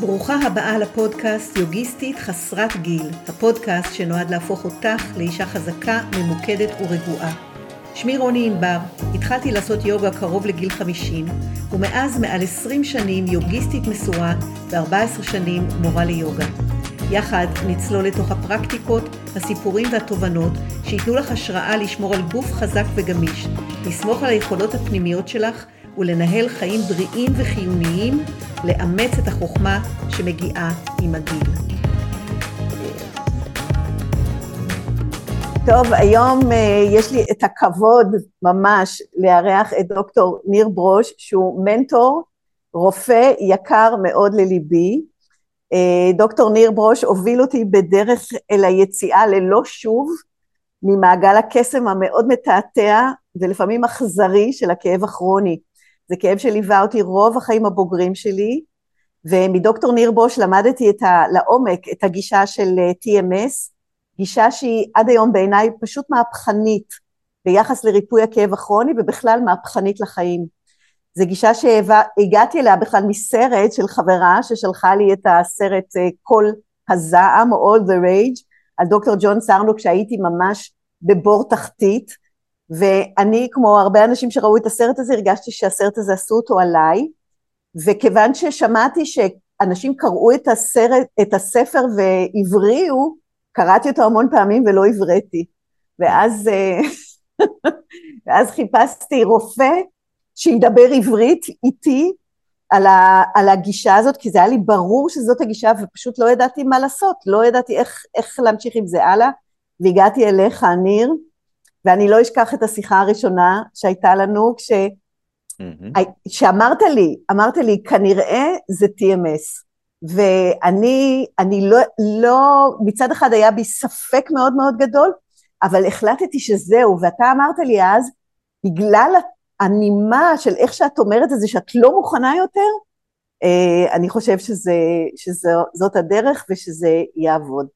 ברוכה הבאה לפודקאסט יוגיסטית חסרת גיל, הפודקאסט שנועד להפוך אותך לאישה חזקה, ממוקדת ורגועה. שמי רוני ענבר, התחלתי לעשות יוגה קרוב לגיל 50, ומאז מעל 20 שנים יוגיסטית מסורה ו-14 שנים מורה ליוגה. יחד נצלול לתוך הפרקטיקות, הסיפורים והתובנות שייתנו לך השראה לשמור על גוף חזק וגמיש, לסמוך על היכולות הפנימיות שלך ולנהל חיים בריאים וחיוניים, לאמץ את החוכמה שמגיעה עם הגיל. טוב, היום uh, יש לי את הכבוד ממש לארח את דוקטור ניר ברוש, שהוא מנטור, רופא יקר מאוד לליבי. Uh, דוקטור ניר ברוש הוביל אותי בדרך אל היציאה ללא שוב ממעגל הקסם המאוד מתעתע ולפעמים אכזרי של הכאב הכרוני. זה כאב שליווה אותי רוב החיים הבוגרים שלי, ומדוקטור ניר בוש למדתי את ה, לעומק את הגישה של אה, TMS, גישה שהיא עד היום בעיניי פשוט מהפכנית ביחס לריפוי הכאב הכרוני ובכלל מהפכנית לחיים. זו גישה שהגעתי אליה בכלל מסרט של חברה ששלחה לי את הסרט כל אה, הזעם, All the Rage, על דוקטור ג'ון סרנוק שהייתי ממש בבור תחתית, ואני, כמו הרבה אנשים שראו את הסרט הזה, הרגשתי שהסרט הזה עשו אותו עליי, וכיוון ששמעתי שאנשים קראו את, הסרט, את הספר והבריאו, קראתי אותו המון פעמים ולא הבראתי. ואז, אה, ואז חיפשתי רופא שידבר עברית איתי על, ה, על הגישה הזאת, כי זה היה לי ברור שזאת הגישה ופשוט לא ידעתי מה לעשות, לא ידעתי איך, איך להמשיך עם זה הלאה, והגעתי אליך, ניר, ואני לא אשכח את השיחה הראשונה שהייתה לנו, כש... mm-hmm. שאמרת לי, אמרת לי, כנראה זה TMS. ואני אני לא, לא, מצד אחד היה בי ספק מאוד מאוד גדול, אבל החלטתי שזהו, ואתה אמרת לי אז, בגלל הנימה של איך שאת אומרת את זה, שאת לא מוכנה יותר, אה, אני חושב שזה, שזאת הדרך ושזה יעבוד.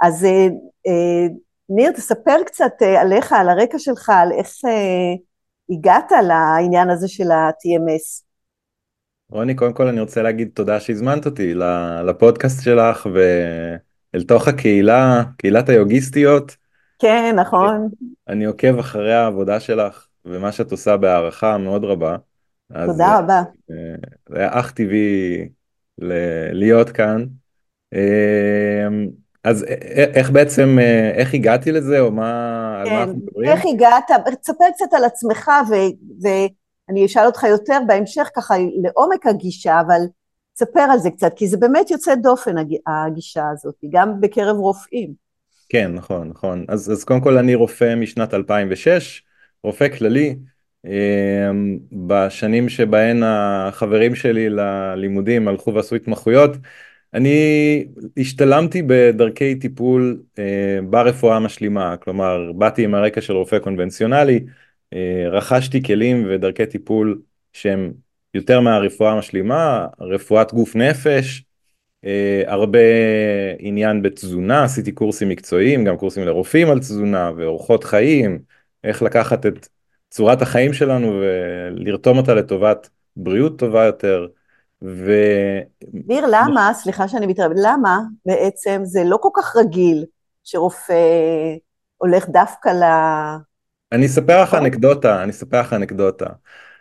אז אה, אה, ניר, תספר קצת אה, עליך, על הרקע שלך, על איך אה, הגעת לעניין הזה של ה-TMS. רוני, קודם כל אני רוצה להגיד תודה שהזמנת אותי לפודקאסט שלך ואל תוך הקהילה, קהילת היוגיסטיות. כן, נכון. אני עוקב אחרי העבודה שלך ומה שאת עושה בהערכה מאוד רבה. תודה אז, רבה. אה, זה היה אך טבעי להיות כאן. אז איך בעצם, איך הגעתי לזה, או מה, כן, על מה כן, אנחנו מדברים? איך הגעת, תספר קצת על עצמך, ו, ואני אשאל אותך יותר בהמשך ככה לעומק הגישה, אבל תספר על זה קצת, כי זה באמת יוצא דופן הגישה הזאת, גם בקרב רופאים. כן, נכון, נכון. אז, אז קודם כל אני רופא משנת 2006, רופא כללי. אמ, בשנים שבהן החברים שלי ללימודים הלכו ועשו התמחויות, אני השתלמתי בדרכי טיפול אה, ברפואה המשלימה, כלומר באתי עם הרקע של רופא קונבנציונלי, אה, רכשתי כלים ודרכי טיפול שהם יותר מהרפואה המשלימה, רפואת גוף נפש, אה, הרבה עניין בתזונה, עשיתי קורסים מקצועיים, גם קורסים לרופאים על תזונה ואורחות חיים, איך לקחת את צורת החיים שלנו ולרתום אותה לטובת בריאות טובה יותר. ו... ניר, למה, סליחה שאני מתערבת, למה בעצם זה לא כל כך רגיל שרופא הולך דווקא ל... אני אספר לך אנקדוטה, אני אספר לך אנקדוטה.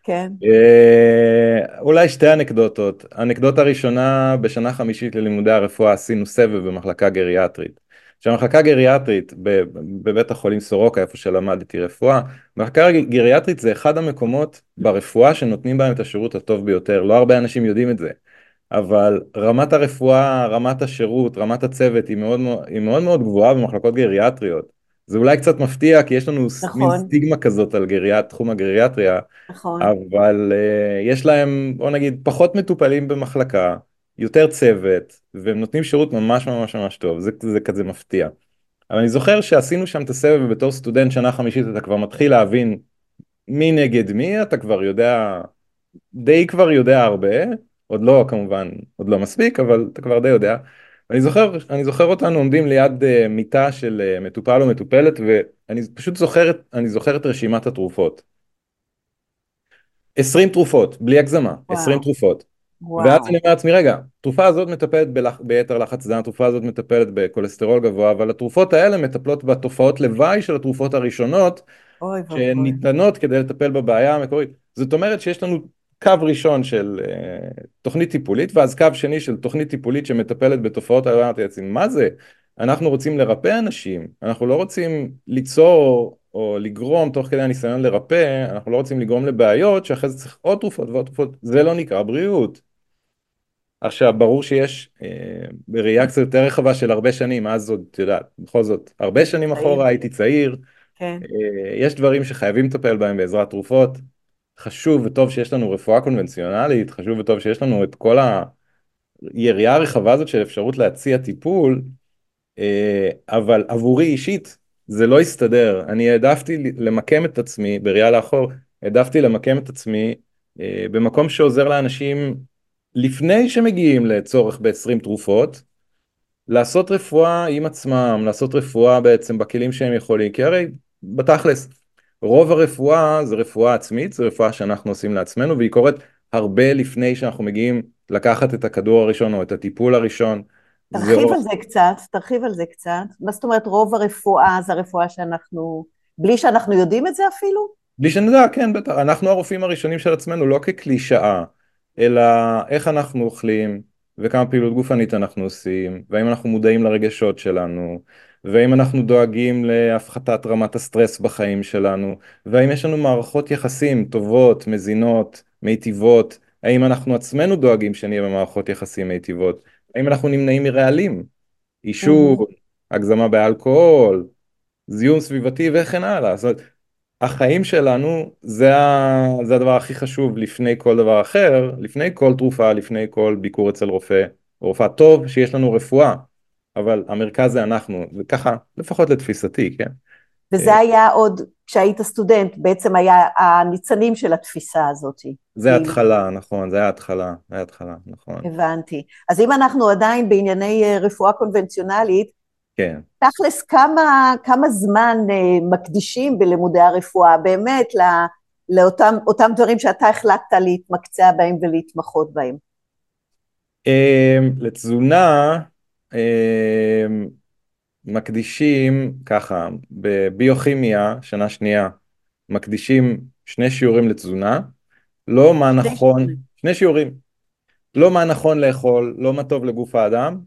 כן. אה, אולי שתי אנקדוטות. אנקדוטה ראשונה, בשנה חמישית ללימודי הרפואה עשינו סבב במחלקה גריאטרית. שהמחלקה גריאטרית בבית החולים סורוקה איפה שלמדתי רפואה, מחלקה גריאטרית זה אחד המקומות ברפואה שנותנים בהם את השירות הטוב ביותר, לא הרבה אנשים יודעים את זה, אבל רמת הרפואה, רמת השירות, רמת הצוות היא מאוד היא מאוד, מאוד גבוהה במחלקות גריאטריות. זה אולי קצת מפתיע כי יש לנו נכון. מין סטיגמה כזאת על גריאט, תחום הגריאטריה, נכון. אבל uh, יש להם בוא נגיד פחות מטופלים במחלקה, יותר צוות, והם נותנים שירות ממש ממש ממש טוב, זה, זה כזה מפתיע. אבל אני זוכר שעשינו שם את הסבב ובתור סטודנט שנה חמישית אתה כבר מתחיל להבין מי נגד מי, אתה כבר יודע, די כבר יודע הרבה, עוד לא כמובן, עוד לא מספיק, אבל אתה כבר די יודע. אני זוכר, אני זוכר אותנו עומדים ליד uh, מיטה של uh, מטופל או מטופלת ואני פשוט זוכר, אני זוכר את רשימת התרופות. 20 תרופות, בלי הגזמה, וואו. 20 תרופות. ואז. אני אומר לעצמי, רגע, התרופה הזאת מטפלת בלח... ביתר לחץ דם, התרופה הזאת מטפלת בכולסטרול גבוה, אבל התרופות האלה מטפלות בתופעות לוואי של התרופות הראשונות, אוי. שניתנות כדי לטפל בבעיה המקורית. זאת אומרת שיש לנו קו ראשון של uh, תוכנית טיפולית, ואז קו שני של תוכנית טיפולית שמטפלת בתופעות הלוואי, אמרתי לעצמי, מה זה? אנחנו רוצים לרפא אנשים, אנחנו לא רוצים ליצור או לגרום תוך כדי הניסיון לרפא, אנחנו לא רוצים לגרום לבעיות שאחרי זה צריך עוד תרופות ועוד תרופות, זה לא נקרא בריאות. עכשיו, ברור שיש אה, בראייה קצת יותר רחבה של הרבה שנים, אז עוד, את יודעת, בכל זאת, הרבה שנים. אחורה הייתי צעיר, כן. אה, יש דברים שחייבים לטפל בהם בעזרת תרופות, חשוב וטוב שיש לנו רפואה קונבנציונלית, חשוב וטוב שיש לנו את כל היריעה הרחבה הזאת של אפשרות להציע טיפול, אה, אבל עבורי אישית זה לא הסתדר, אני העדפתי למקם את עצמי, בראייה לאחור, העדפתי למקם את עצמי במקום שעוזר לאנשים לפני שמגיעים לצורך ב-20 תרופות, לעשות רפואה עם עצמם, לעשות רפואה בעצם בכלים שהם יכולים, כי הרי בתכלס, רוב הרפואה זה רפואה עצמית, זה רפואה שאנחנו עושים לעצמנו, והיא קורית הרבה לפני שאנחנו מגיעים לקחת את הכדור הראשון או את הטיפול הראשון. תרחיב רוב- על זה קצת, תרחיב על זה קצת. מה זאת אומרת רוב הרפואה זה הרפואה שאנחנו, בלי שאנחנו יודעים את זה אפילו? בלי שנדע, כן, בטח, אנחנו הרופאים הראשונים של עצמנו, לא כקלישאה, אלא איך אנחנו אוכלים, וכמה פעילות גופנית אנחנו עושים, והאם אנחנו מודעים לרגשות שלנו, והאם אנחנו דואגים להפחתת רמת הסטרס בחיים שלנו, והאם יש לנו מערכות יחסים טובות, מזינות, מיטיבות, האם אנחנו עצמנו דואגים שנהיה במערכות יחסים מיטיבות, האם אנחנו נמנעים מרעלים, עישון, הגזמה באלכוהול, זיהום סביבתי וכן הלאה. זאת אומרת, החיים שלנו זה, ה... זה הדבר הכי חשוב לפני כל דבר אחר, לפני כל תרופה, לפני כל ביקור אצל רופא או רופאה. טוב שיש לנו רפואה, אבל המרכז זה אנחנו, וככה, לפחות לתפיסתי, כן. וזה היה עוד, כשהיית סטודנט, בעצם היה הניצנים של התפיסה הזאת. זה התחלה, נכון, זה היה התחלה, זה היה התחלה, נכון. הבנתי. אז אם אנחנו עדיין בענייני אה, רפואה קונבנציונלית, כן. תכלס כמה, כמה זמן אה, מקדישים בלימודי הרפואה, באמת, לא, לאותם אותם דברים שאתה החלטת להתמקצע בהם ולהתמחות בהם? אמ, לתזונה אמ, מקדישים ככה, בביוכימיה, שנה שנייה, מקדישים שני שיעורים לתזונה, לא מה נכון. שני שיעורים, לא מה נכון לאכול, לא מה טוב לגוף האדם,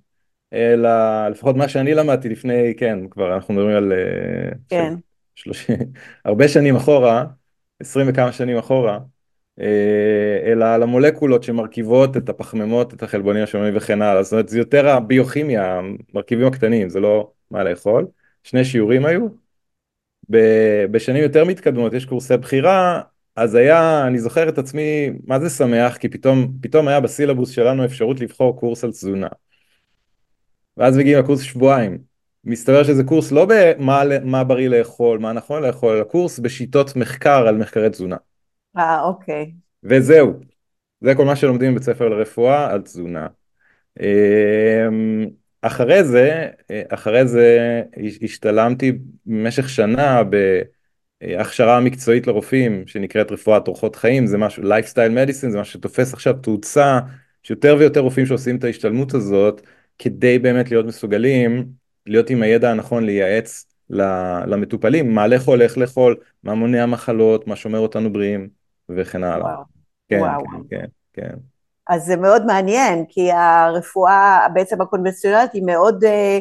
אלא לפחות מה שאני למדתי לפני, כן, כבר אנחנו מדברים על אה, כן. שלושים, הרבה שנים אחורה, עשרים וכמה שנים אחורה, אה, אלא על המולקולות שמרכיבות את הפחמימות, את החלבונים השוממים וכן הלאה, זאת אומרת זה יותר הביוכימיה, המרכיבים הקטנים, זה לא מה לאכול, שני שיעורים היו, בשנים יותר מתקדמות יש קורסי בחירה, אז היה, אני זוכר את עצמי, מה זה שמח, כי פתאום, פתאום היה בסילבוס שלנו אפשרות לבחור קורס על תזונה. ואז מגיעים לקורס שבועיים. מסתבר שזה קורס לא במה מה בריא לאכול, מה נכון לאכול, אלא קורס בשיטות מחקר על מחקרי תזונה. אה, אוקיי. וזהו, זה כל מה שלומדים בבית ספר לרפואה על תזונה. אמ, אחרי זה, אחרי זה השתלמתי במשך שנה בהכשרה מקצועית לרופאים שנקראת רפואת אורחות חיים, זה משהו, lifestyle medicine, זה משהו שתופס עכשיו תאוצה, שיותר ויותר רופאים שעושים את ההשתלמות הזאת, כדי באמת להיות מסוגלים, להיות עם הידע הנכון לייעץ למטופלים, מה לאכול, איך לאכול, מה מונע מחלות, מה שומר אותנו בריאים וכן הלאה. וואו. כן, וואו. כן, כן, כן. אז זה מאוד מעניין, כי הרפואה בעצם הקונבנציונלית היא מאוד אה,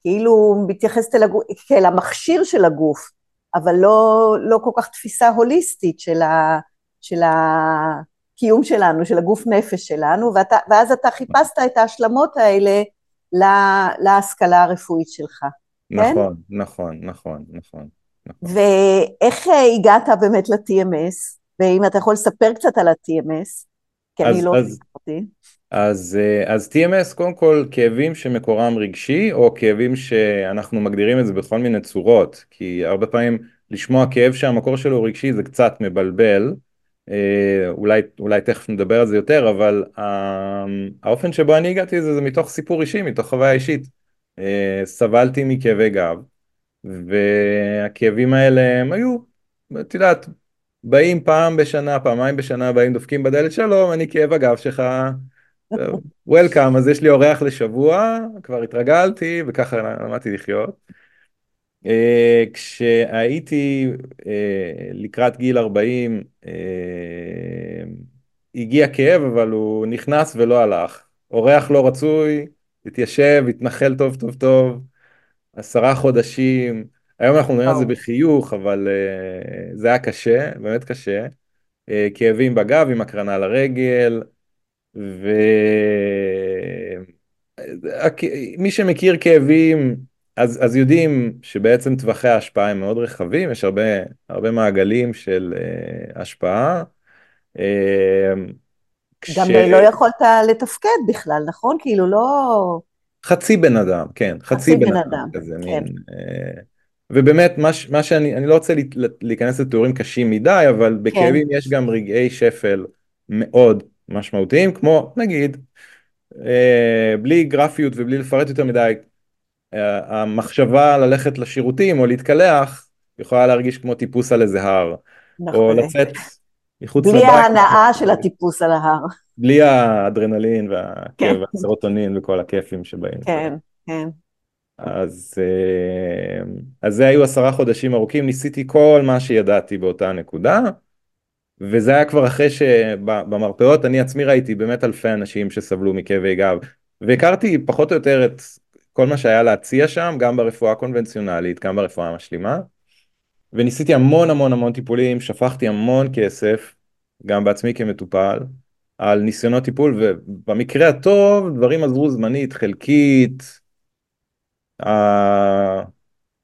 כאילו מתייחסת אל, הגוף, כאל המכשיר של הגוף, אבל לא, לא כל כך תפיסה הוליסטית של, ה, של הקיום שלנו, של הגוף נפש שלנו, ואתה, ואז אתה חיפשת את ההשלמות האלה לה, להשכלה הרפואית שלך. כן? נכון, נכון, נכון, נכון. נכון. ואיך הגעת באמת ל-TMS? ואם אתה יכול לספר קצת על ה-TMS, כי אז- אני לא אז- סיפרתי. אז, אה, אז TMS קודם כל כאבים שמקורם רגשי או כאבים שאנחנו מגדירים את זה בכל מיני צורות כי הרבה פעמים לשמוע כאב שהמקור שלו רגשי זה קצת מבלבל אולי, אולי תכף נדבר על זה יותר אבל אה, האופן שבו אני הגעתי לזה זה מתוך סיפור אישי מתוך חוויה אישית. אה, סבלתי מכאבי גב והכאבים האלה הם היו את יודעת באים פעם בשנה פעמיים בשנה באים דופקים בדלת שלום אני כאב הגב שלך. וולקאם, אז יש לי אורח לשבוע, כבר התרגלתי וככה למדתי לחיות. אה, כשהייתי אה, לקראת גיל 40, הגיע כאב, אבל הוא נכנס ולא הלך. אורח לא רצוי, התיישב, התנחל טוב טוב טוב, עשרה חודשים, היום אנחנו נראה את זה בחיוך, אבל uh, זה היה קשה, באמת קשה. Uh, כאבים בגב עם הקרנה לרגל, ומי שמכיר כאבים, אז, אז יודעים שבעצם טווחי ההשפעה הם מאוד רחבים, יש הרבה, הרבה מעגלים של uh, השפעה. גם כש... לא יכולת לתפקד בכלל, נכון? כאילו לא... חצי בן אדם, כן, חצי, חצי בן, בן אדם, אדם כזה, כן. מין, אה, ובאמת, מה, מה שאני, אני לא רוצה להיכנס לתיאורים קשים מדי, אבל בכאבים כן. יש גם רגעי שפל מאוד משמעותיים, כמו נגיד, אה, בלי גרפיות ובלי לפרט יותר מדי, אה, המחשבה ללכת לשירותים או להתקלח, יכולה להרגיש כמו טיפוס על איזה הר, נכון. או לצאת מחוץ לבית. בלי ההנאה של הטיפוס על ההר. בלי האדרנלין כן. והסרוטונין וכל הכיפים שבאים. כן, כן. אז, אה, אז זה היו עשרה חודשים ארוכים, ניסיתי כל מה שידעתי באותה נקודה, וזה היה כבר אחרי שבמרפאות אני עצמי ראיתי באמת אלפי אנשים שסבלו מכאבי גב, והכרתי פחות או יותר את כל מה שהיה להציע שם, גם ברפואה הקונבנציונלית, גם ברפואה המשלימה, וניסיתי המון המון המון טיפולים, שפכתי המון כסף, גם בעצמי כמטופל, על ניסיונות טיפול, ובמקרה הטוב דברים עזרו זמנית, חלקית,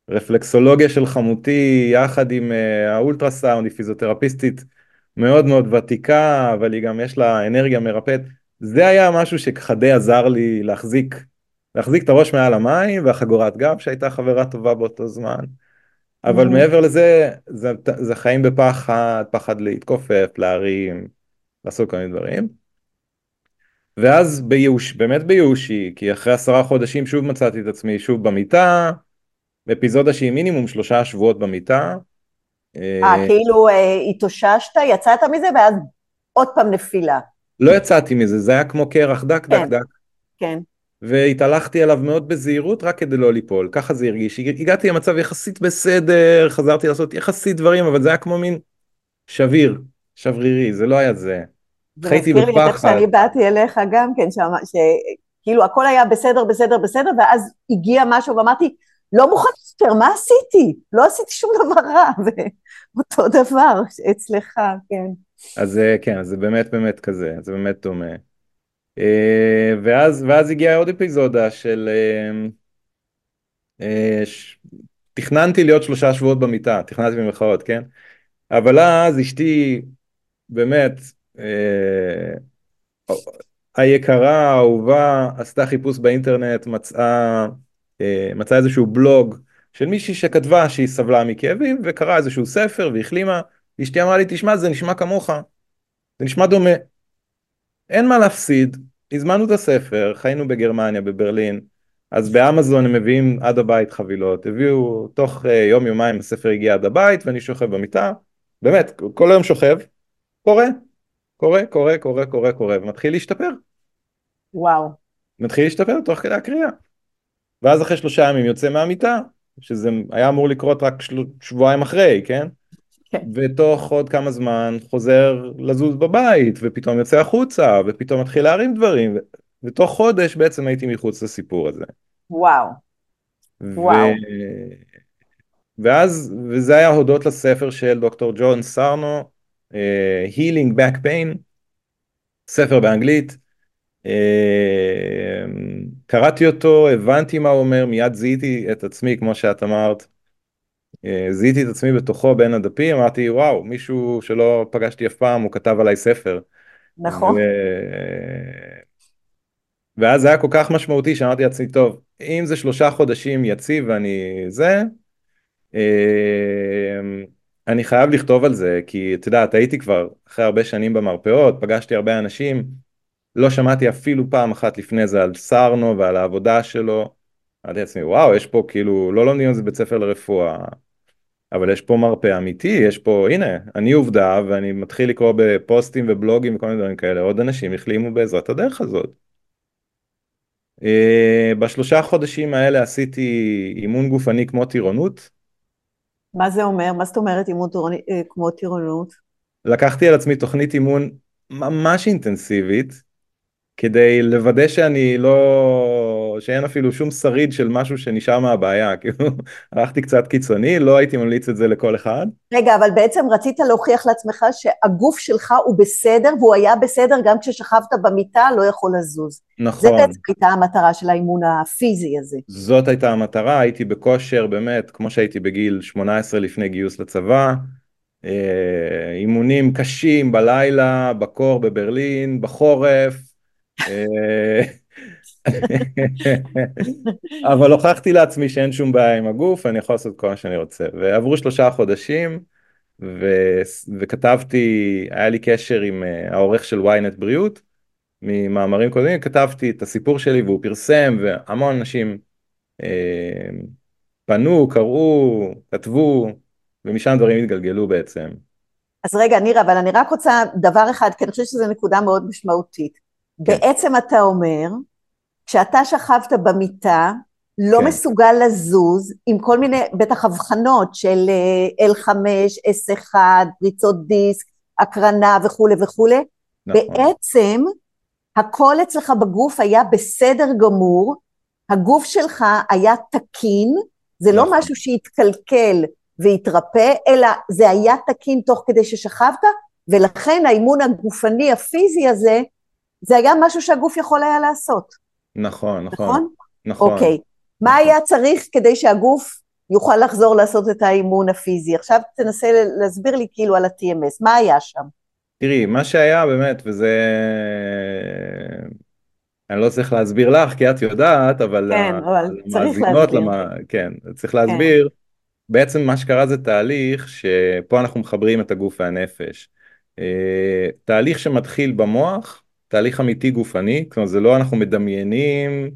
הרפלקסולוגיה של חמותי יחד עם אה, האולטרסאונד, היא פיזיותרפיסטית מאוד מאוד ותיקה, אבל היא גם יש לה אנרגיה מרפאת. זה היה משהו שככה די עזר לי להחזיק, להחזיק את הראש מעל המים והחגורת גב שהייתה חברה טובה באותו זמן. אבל mm-hmm. מעבר לזה, זה, זה חיים בפחד, פחד להתכופף, להרים, לעשות כל מיני דברים. ואז בייאוש, באמת בייאושי, כי אחרי עשרה חודשים שוב מצאתי את עצמי שוב במיטה, אפיזודה שהיא מינימום שלושה שבועות במיטה. אה, אה כאילו אה, התאוששת, יצאת מזה ואז עוד פעם נפילה. לא יצאתי מזה, זה היה כמו קרח דק כן, דק דק. כן. והתהלכתי עליו מאוד בזהירות רק כדי לא ליפול, ככה זה הרגיש. הגעתי למצב יחסית בסדר, חזרתי לעשות יחסית דברים, אבל זה היה כמו מין שביר, שברירי, זה לא היה זה. חייתי בפחד. זה מזכיר לי איך שאני באתי אליך גם כן, שכאילו הכל היה בסדר, בסדר, בסדר, ואז הגיע משהו ואמרתי, לא מוכן יותר, מה עשיתי? לא עשיתי שום דבר רע, ואותו דבר אצלך, כן. אז כן, אז זה באמת באמת כזה, זה באמת דומה. אה, ואז, ואז הגיעה עוד אפיזודה של... אה, אה, ש... תכננתי להיות שלושה שבועות במיטה, תכננתי במרכאות, כן? אבל אז אשתי באמת היקרה, האהובה, עשתה חיפוש באינטרנט, מצאה, מצאה איזשהו בלוג של מישהי שכתבה שהיא סבלה מכאבים וקראה איזשהו ספר והחלימה, אשתי אמרה לי, תשמע, זה נשמע כמוך, זה נשמע דומה. אין מה להפסיד, הזמנו את הספר, חיינו בגרמניה, בברלין, אז באמזון הם מביאים עד הבית חבילות, הביאו תוך uh, יום יומיים הספר הגיע עד הבית ואני שוכב במיטה, באמת, כל היום שוכב, קורא, קורא, קורא, קורא, קורא, קורא, ומתחיל להשתפר. וואו. מתחיל להשתפר תוך כדי הקריאה. ואז אחרי שלושה ימים יוצא מהמיטה, שזה היה אמור לקרות רק של... שבועיים אחרי, כן? כן. ותוך עוד כמה זמן חוזר לזוז בבית, ופתאום יוצא החוצה, ופתאום מתחיל להרים דברים, ו... ותוך חודש בעצם הייתי מחוץ לסיפור הזה. וואו. ו... וואו. ואז, וזה היה הודות לספר של דוקטור ג'ון סרנו, uh, Healing Back Pain, ספר באנגלית. Uh, קראתי אותו, הבנתי מה הוא אומר, מיד זיהיתי את עצמי, כמו שאת אמרת, אה, זיהיתי את עצמי בתוכו בין הדפים, אמרתי וואו, מישהו שלא פגשתי אף פעם, הוא כתב עליי ספר. נכון. ו... ואז זה היה כל כך משמעותי שאמרתי לעצמי, טוב, אם זה שלושה חודשים יציב ואני זה, אה, אני חייב לכתוב על זה, כי את יודעת, הייתי כבר אחרי הרבה שנים במרפאות, פגשתי הרבה אנשים, לא שמעתי אפילו פעם אחת לפני זה על סרנו ועל העבודה שלו. אמרתי לעצמי, וואו, יש פה כאילו, לא לומדים על זה בית ספר לרפואה. אבל יש פה מרפא אמיתי, יש פה, הנה, אני עובדה ואני מתחיל לקרוא בפוסטים ובלוגים וכל מיני דברים כאלה, עוד אנשים החלימו בעזרת הדרך הזאת. אה, בשלושה חודשים האלה עשיתי אימון גופני כמו טירונות. מה זה אומר? מה זאת אומרת אימון אה, כמו טירונות? לקחתי על עצמי תוכנית אימון ממש אינטנסיבית, כדי לוודא שאני לא, שאין אפילו שום שריד של משהו שנשאר מהבעיה, כאילו הלכתי קצת קיצוני, לא הייתי ממליץ את זה לכל אחד. רגע, אבל בעצם רצית להוכיח לעצמך שהגוף שלך הוא בסדר, והוא היה בסדר גם כששכבת במיטה, לא יכול לזוז. נכון. זה בעצם הייתה המטרה של האימון הפיזי הזה. זאת הייתה המטרה, הייתי בכושר באמת, כמו שהייתי בגיל 18 לפני גיוס לצבא, אה, אימונים קשים בלילה, בקור בברלין, בחורף, אבל הוכחתי לעצמי שאין שום בעיה עם הגוף, אני יכול לעשות כל מה שאני רוצה. ועברו שלושה חודשים, ו... וכתבתי, היה לי קשר עם uh, העורך של ynet בריאות, ממאמרים קודמים, כתבתי את הסיפור שלי והוא פרסם, והמון אנשים uh, פנו, קראו, כתבו, ומשם דברים התגלגלו בעצם. אז רגע, נירה, אבל אני רק רוצה דבר אחד, כי אני חושבת שזו נקודה מאוד משמעותית. כן. בעצם אתה אומר, כשאתה שכבת במיטה, לא כן. מסוגל לזוז, עם כל מיני, בטח הבחנות של אה, L5, S1, פריצות דיסק, הקרנה וכולי וכולי, נכון. בעצם הכל אצלך בגוף היה בסדר גמור, הגוף שלך היה תקין, זה לא נכון. לא משהו שהתקלקל והתרפא, אלא זה היה תקין תוך כדי ששכבת, ולכן האימון הגופני הפיזי הזה זה היה משהו שהגוף יכול היה לעשות. נכון, נכון. נכון? נכון. אוקיי. נכון. מה היה צריך כדי שהגוף יוכל לחזור לעשות את האימון הפיזי? עכשיו תנסה להסביר לי כאילו על ה-TMS, מה היה שם? תראי, מה שהיה באמת, וזה... אני לא צריך להסביר לך, כי את יודעת, אבל... כן, אבל צריך להסביר. למה... כן, צריך להסביר. כן. בעצם מה שקרה זה תהליך שפה אנחנו מחברים את הגוף והנפש. אה, תהליך שמתחיל במוח, תהליך אמיתי גופני, כלומר זה לא אנחנו מדמיינים,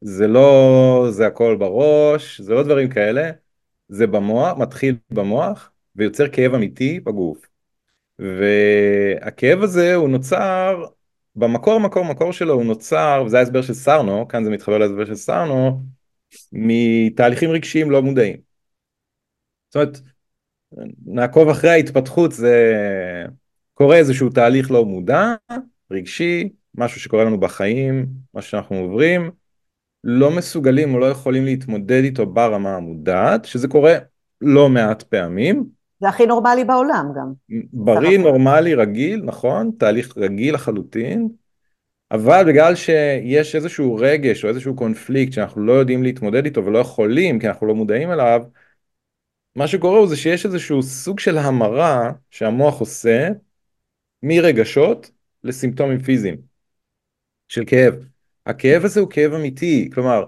זה לא זה הכל בראש, זה לא דברים כאלה, זה במוח, מתחיל במוח ויוצר כאב אמיתי בגוף. והכאב הזה הוא נוצר, במקור מקור מקור שלו הוא נוצר, וזה ההסבר של סרנו, כאן זה מתחבר להסבר של סרנו, מתהליכים רגשיים לא מודעים. זאת אומרת, נעקוב אחרי ההתפתחות, זה קורה איזשהו תהליך לא מודע, רגשי, משהו שקורה לנו בחיים, משהו שאנחנו עוברים, לא מסוגלים או לא יכולים להתמודד איתו ברמה המודעת, שזה קורה לא מעט פעמים. זה הכי נורמלי בעולם גם. בריא, נורמלי, רגיל, נכון, תהליך רגיל לחלוטין, אבל בגלל שיש איזשהו רגש או איזשהו קונפליקט שאנחנו לא יודעים להתמודד איתו ולא יכולים כי אנחנו לא מודעים אליו, מה שקורה הוא זה שיש איזשהו סוג של המרה שהמוח עושה מרגשות לסימפטומים פיזיים של כאב. הכאב הזה הוא כאב אמיתי, כלומר,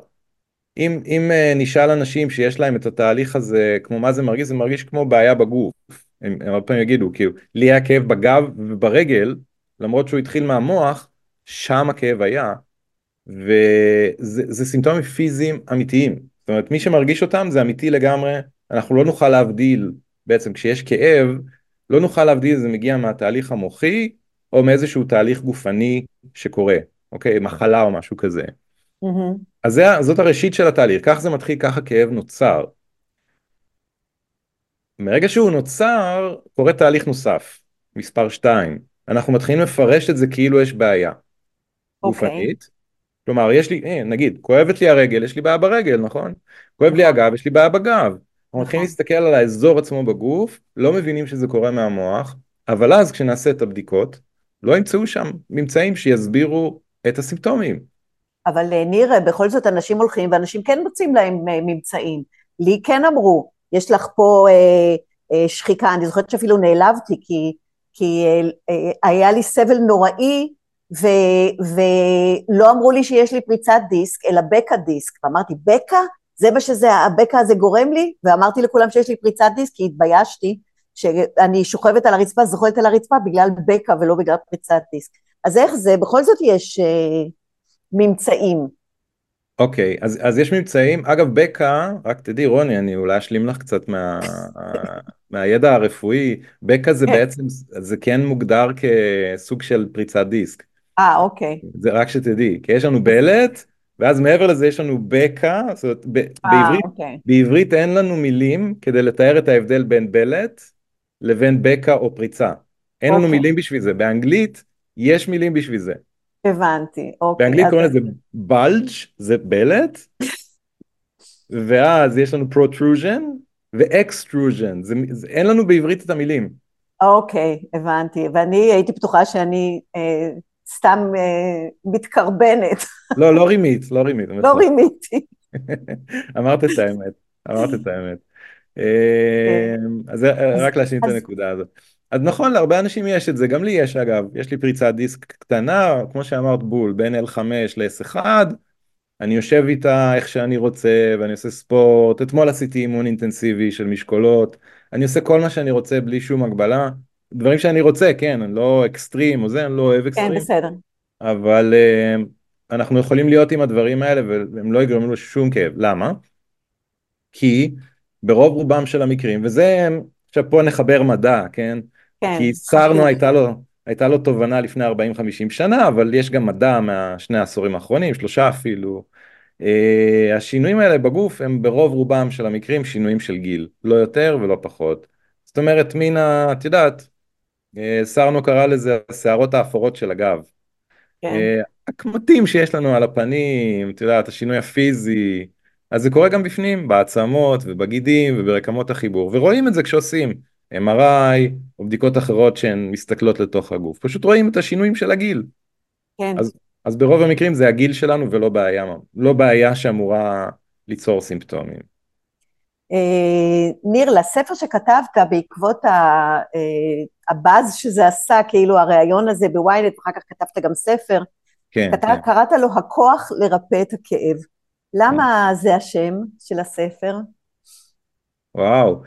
אם, אם uh, נשאל אנשים שיש להם את התהליך הזה, כמו מה זה מרגיש, זה מרגיש כמו בעיה בגוף. הם הרבה פעמים יגידו, כאילו, לי היה כאב בגב וברגל, למרות שהוא התחיל מהמוח, שם הכאב היה, וזה סימפטומים פיזיים אמיתיים. זאת אומרת, מי שמרגיש אותם זה אמיתי לגמרי, אנחנו לא נוכל להבדיל, בעצם כשיש כאב, לא נוכל להבדיל זה מגיע מהתהליך המוחי או מאיזשהו תהליך גופני שקורה, אוקיי? מחלה או משהו כזה. Mm-hmm. אז זה, זאת הראשית של התהליך, כך זה מתחיל, ככה כאב נוצר. מרגע שהוא נוצר, קורה תהליך נוסף, מספר 2. אנחנו מתחילים לפרש את זה כאילו יש בעיה. Okay. אוקיי. גופנית. כלומר, יש לי, אה, נגיד, כואבת לי הרגל, יש לי בעיה ברגל, נכון? כואב לי נכון. הגב, יש לי בעיה בגב. אנחנו מתחילים נכון. להסתכל על האזור עצמו בגוף, לא מבינים שזה קורה מהמוח, אבל אז כשנעשה את הבדיקות, לא ימצאו שם ממצאים שיסבירו את הסימפטומים. אבל אה, ניר, בכל זאת אנשים הולכים ואנשים כן מוצאים להם אה, ממצאים. לי כן אמרו, יש לך פה אה, אה, שחיקה, אני זוכרת שאפילו נעלבתי, כי, כי אה, אה, היה לי סבל נוראי, ו, ולא אמרו לי שיש לי פריצת דיסק, אלא בקע דיסק. ואמרתי, בקע? זה מה שזה, הבקע הזה גורם לי? ואמרתי לכולם שיש לי פריצת דיסק, כי התביישתי, שאני שוכבת על הרצפה, זוחלת על הרצפה בגלל בקע ולא בגלל פריצת דיסק. אז איך זה? בכל זאת יש אה, ממצאים. אוקיי, אז, אז יש מבצעים, אגב בקע, רק תדעי רוני, אני אולי אשלים לך קצת מה, מהידע הרפואי, בקע זה כן. בעצם, זה כן מוגדר כסוג של פריצת דיסק, אה, אוקיי. זה רק שתדעי, כי יש לנו בלט, ואז מעבר לזה יש לנו בקע, זאת אומרת, ב, אה, בעברית, אוקיי. בעברית אין לנו מילים כדי לתאר את ההבדל בין בלט לבין בקע או פריצה, אין לנו אוקיי. מילים בשביל זה, באנגלית יש מילים בשביל זה, הבנתי, אוקיי. באנגלית אז- קוראים לזה בלג' זה בלט, ואז יש לנו protrusion ו-extrusion, זה, זה, אין לנו בעברית את המילים. אוקיי, הבנתי. ואני הייתי בטוחה שאני אה, סתם אה, מתקרבנת, לא, לא רימית, לא רימית. לא רימיתי. אמרת את האמת, אמרת את האמת. אה, אז זה- רק להשלים את אז- הנקודה הזאת. אז נכון, להרבה אנשים יש את זה, גם לי יש אגב, יש לי פריצת דיסק קטנה, כמו שאמרת בול, בין L5 ל-S1, אני יושב איתה איך שאני רוצה, ואני עושה ספורט, אתמול עשיתי אימון אינטנסיבי של משקולות, אני עושה כל מה שאני רוצה בלי שום הגבלה, דברים שאני רוצה, כן, אני לא אקסטרים או זה, אני לא אוהב כן, אקסטרים, בסדר. אבל אה, אנחנו יכולים להיות עם הדברים האלה והם לא יגרמו לשום כאב. למה? כי ברוב רובם של המקרים, וזה, עכשיו פה נחבר מדע, כן? כן. כי סרנו. הייתה לו, הייתה לו תובנה לפני 40-50 שנה, אבל יש גם מדע מהשני העשורים האחרונים, שלושה אפילו. אה, השינויים האלה בגוף הם ברוב רובם של המקרים שינויים של גיל, לא יותר ולא פחות. זאת אומרת, מן ה... את יודעת, אה, סרנו קרא לזה השערות האפורות של הגב. כן, אה, הקמטים שיש לנו על הפנים, את יודעת, השינוי הפיזי, אז זה קורה גם בפנים, בעצמות ובגידים וברקמות החיבור, ורואים את זה כשעושים MRI או בדיקות אחרות שהן מסתכלות לתוך הגוף, פשוט רואים את השינויים של הגיל, כן. אז- אז ברוב המקרים זה הגיל שלנו ולא בעיה, לא בעיה שאמורה ליצור סימפטומים. אה, ניר, לספר שכתבת בעקבות אה, הבאז שזה עשה, כאילו הריאיון הזה בוויינט, ואחר כך כתבת גם ספר, כן, כתב- כן. קראת לו הכוח לרפא את הכאב. למה זה השם של הספר? וואו,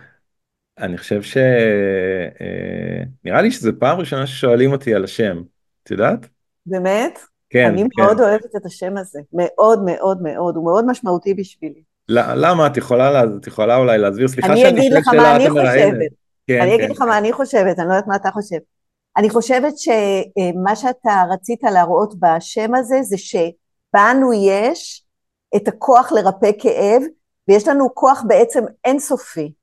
אני חושב ש... אה, נראה לי שזו פעם ראשונה ששואלים אותי על השם, את יודעת? באמת? כן, אני כן. מאוד אוהבת את השם הזה, מאוד מאוד מאוד, הוא מאוד משמעותי בשבילי. ל- למה? את יכולה, לה- את יכולה אולי להסביר? סליחה אני שאני אגיד לך מה אני. חושבת. כן, אני אגיד כן, לך מה אני חושבת, אני לא יודעת מה אתה חושב. אני חושבת שמה שאתה רצית להראות בשם הזה, זה שבנו יש את הכוח לרפא כאב, ויש לנו כוח בעצם אינסופי.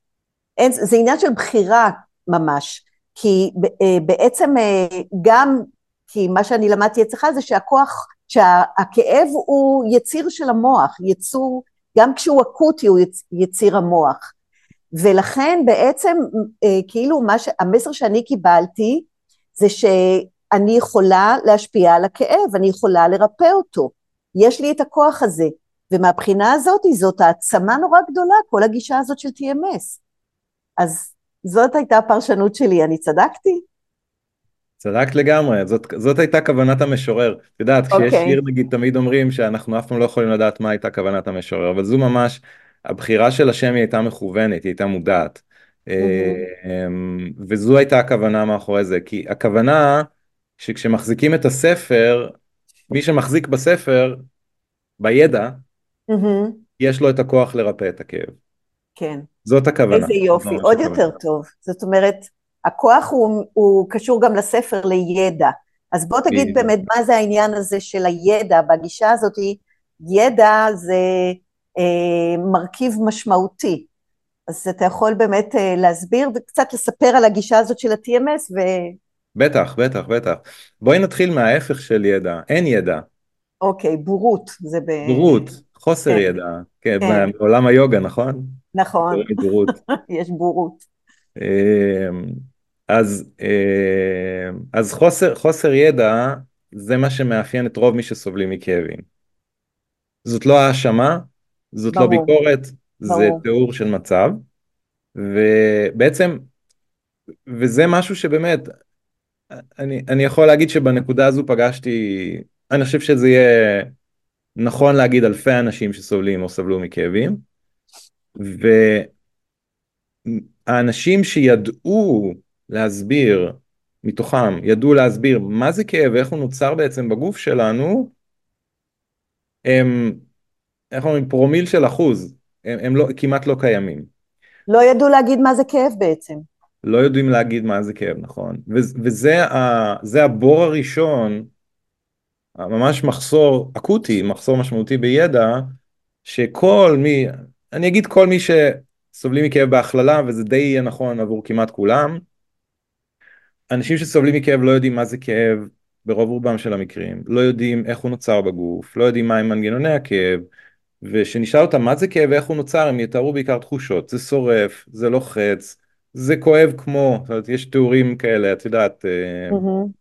אין, זה עניין של בחירה ממש, כי אה, בעצם אה, גם, כי מה שאני למדתי אצלך זה שהכוח, שהכאב הוא יציר של המוח, יצור, גם כשהוא אקוטי הוא יצ, יציר המוח. ולכן בעצם אה, כאילו ש... המסר שאני קיבלתי זה שאני יכולה להשפיע על הכאב, אני יכולה לרפא אותו, יש לי את הכוח הזה, ומהבחינה הזאת זאת העצמה נורא גדולה, כל הגישה הזאת של TMS. אז זאת הייתה הפרשנות שלי, אני צדקתי? צדקת לגמרי, זאת, זאת הייתה כוונת המשורר. את יודעת, כשיש אוקיי. שיר נגיד תמיד אומרים שאנחנו אף פעם לא יכולים לדעת מה הייתה כוונת המשורר, אבל זו ממש, הבחירה של השם היא הייתה מכוונת, היא הייתה מודעת. אמ, וזו הייתה הכוונה מאחורי זה, כי הכוונה שכשמחזיקים את הספר, מי שמחזיק בספר, בידע, מהמם, יש לו את הכוח לרפא את הכאב. כן. זאת הכוונה. איזה יופי, עוד הכוונה. יותר טוב. זאת אומרת, הכוח הוא, הוא קשור גם לספר, לידע. אז בוא תגיד. באמת מה זה העניין הזה של הידע, בגישה הזאת, ידע זה אה, מרכיב משמעותי. אז אתה יכול באמת אה, להסביר וקצת לספר על הגישה הזאת של ה-TMS, בטח, בטח, בטח. בואי נתחיל מההפך של ידע, אין ידע, ואוקיי, בורות, זה ב... בורות, חוסר כן. ידע, כן, כן. בעולם היוגה, נכון? נכון, בורות. יש בורות. אמ, אז, אמ, אז חוסר, חוסר ידע זה מה שמאפיין את רוב מי שסובלים מכאבים. זאת לא האשמה, זאת לא ברור. ביקורת, זה ברור. תיאור של מצב, ובעצם, וזה משהו שבאמת, אני, אני יכול להגיד שבנקודה הזו פגשתי, אני חושב שזה יהיה נכון להגיד אלפי אנשים שסובלים או סבלו מכאבים, והאנשים שידעו להסביר מתוכם, ידעו להסביר מה זה כאב ואיך הוא נוצר בעצם בגוף שלנו, הם איך אומרים, פרומיל של אחוז, הם, הם לא, כמעט לא קיימים. לא ידעו להגיד מה זה כאב בעצם. לא יודעים להגיד מה זה כאב, נכון. ו- וזה ה- הבור הראשון, ממש מחסור אקוטי, מחסור משמעותי בידע, שכל מי, אני אגיד כל מי שסובלים מכאב בהכללה, וזה די יהיה נכון עבור כמעט כולם, אנשים שסובלים מכאב לא יודעים מה זה כאב ברוב רובם של המקרים, לא יודעים איך הוא נוצר בגוף, לא יודעים מהם מנגנוני הכאב, ושנשאל אותם מה זה כאב ואיך הוא נוצר, הם יתארו בעיקר תחושות, זה שורף, זה לוחץ, זה כואב כמו, זאת אומרת, יש תיאורים כאלה, את יודעת, mm-hmm.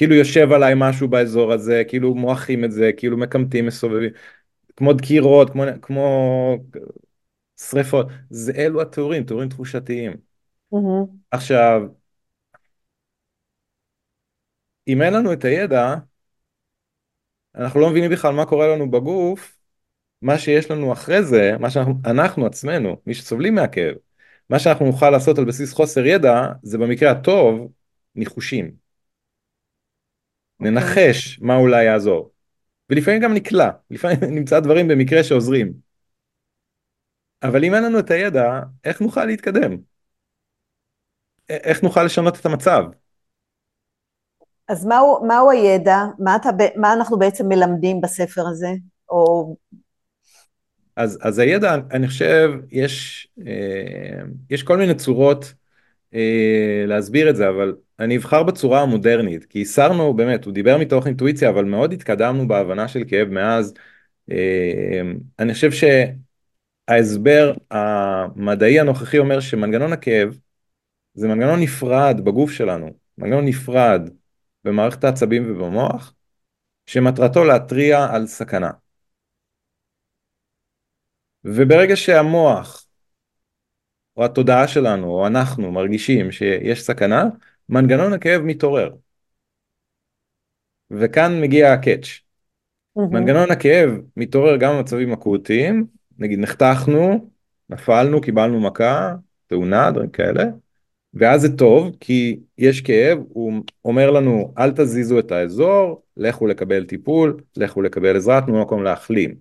כאילו יושב עליי משהו באזור הזה, כאילו מועכים את זה, כאילו מקמטים, מסובבים, כמו דקירות, כמו, כמו שריפות, זה אלו התיאורים, תיאורים תחושתיים. Mm-hmm. עכשיו, אם אין לנו את הידע, אנחנו לא מבינים בכלל מה קורה לנו בגוף, מה שיש לנו אחרי זה, מה שאנחנו אנחנו עצמנו, מי שסובלים מהכאב, מה שאנחנו נוכל לעשות על בסיס חוסר ידע, זה במקרה הטוב, ניחושים. ננחש מה אולי יעזור. ולפעמים גם נקלע, לפעמים נמצא דברים במקרה שעוזרים. אבל אם אין לנו את הידע, איך נוכל להתקדם? איך נוכל לשנות את המצב? אז מהו, מהו הידע? מה, אתה, מה אנחנו בעצם מלמדים בספר הזה? או... אז, אז הידע, אני חושב, יש, אה, יש כל מיני צורות אה, להסביר את זה, אבל אני אבחר בצורה המודרנית, כי הסרנו, באמת, הוא דיבר מתוך אינטואיציה, אבל מאוד התקדמנו בהבנה של כאב מאז. אה, אני חושב שההסבר המדעי הנוכחי אומר שמנגנון הכאב זה מנגנון נפרד בגוף שלנו, מנגנון נפרד במערכת העצבים ובמוח, שמטרתו להתריע על סכנה. וברגע שהמוח, או התודעה שלנו, או אנחנו, מרגישים שיש סכנה, מנגנון הכאב מתעורר. וכאן מגיע הקאץ'. Mm-hmm. מנגנון הכאב מתעורר גם במצבים אקוטיים, נגיד נחתכנו, נפלנו, קיבלנו מכה, תאונה, דברים כאלה, ואז זה טוב כי יש כאב, הוא אומר לנו אל תזיזו את האזור, לכו לקבל טיפול, לכו לקבל עזרה, תנו מקום להחלים.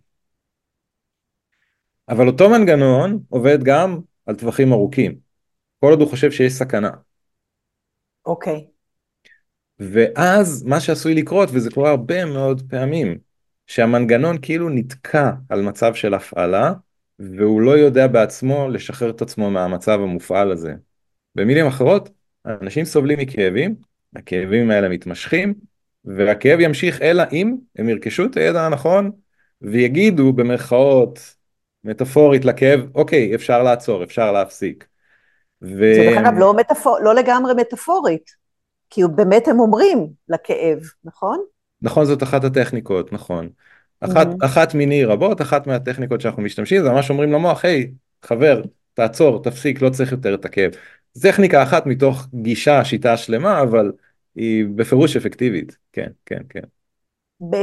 אבל אותו מנגנון עובד גם על טווחים ארוכים, כל עוד הוא חושב שיש סכנה. אוקיי. ואז מה שעשוי לקרות, וזה קורה הרבה מאוד פעמים, שהמנגנון כאילו נתקע על מצב של הפעלה, והוא לא יודע בעצמו לשחרר את עצמו מהמצב המופעל הזה. במילים אחרות, אנשים סובלים מכאבים, הכאבים האלה מתמשכים, והכאב ימשיך אלא אם הם ירכשו את הידע הנכון ויגידו במרכאות מטאפורית לכאב, אוקיי, אפשר לעצור, אפשר להפסיק. ו... זה דרך אגב לא, מטאפור, לא לגמרי מטאפורית, כי באמת הם אומרים לכאב, נכון? נכון, זאת אחת הטכניקות, נכון. אחת, mm-hmm. אחת מיני רבות, אחת מהטכניקות שאנחנו משתמשים, זה ממש אומרים למוח, היי, חבר, תעצור, תפסיק, לא צריך יותר את הכאב. זו טכניקה אחת מתוך גישה, שיטה שלמה, אבל היא בפירוש אפקטיבית, כן, כן, כן. ב-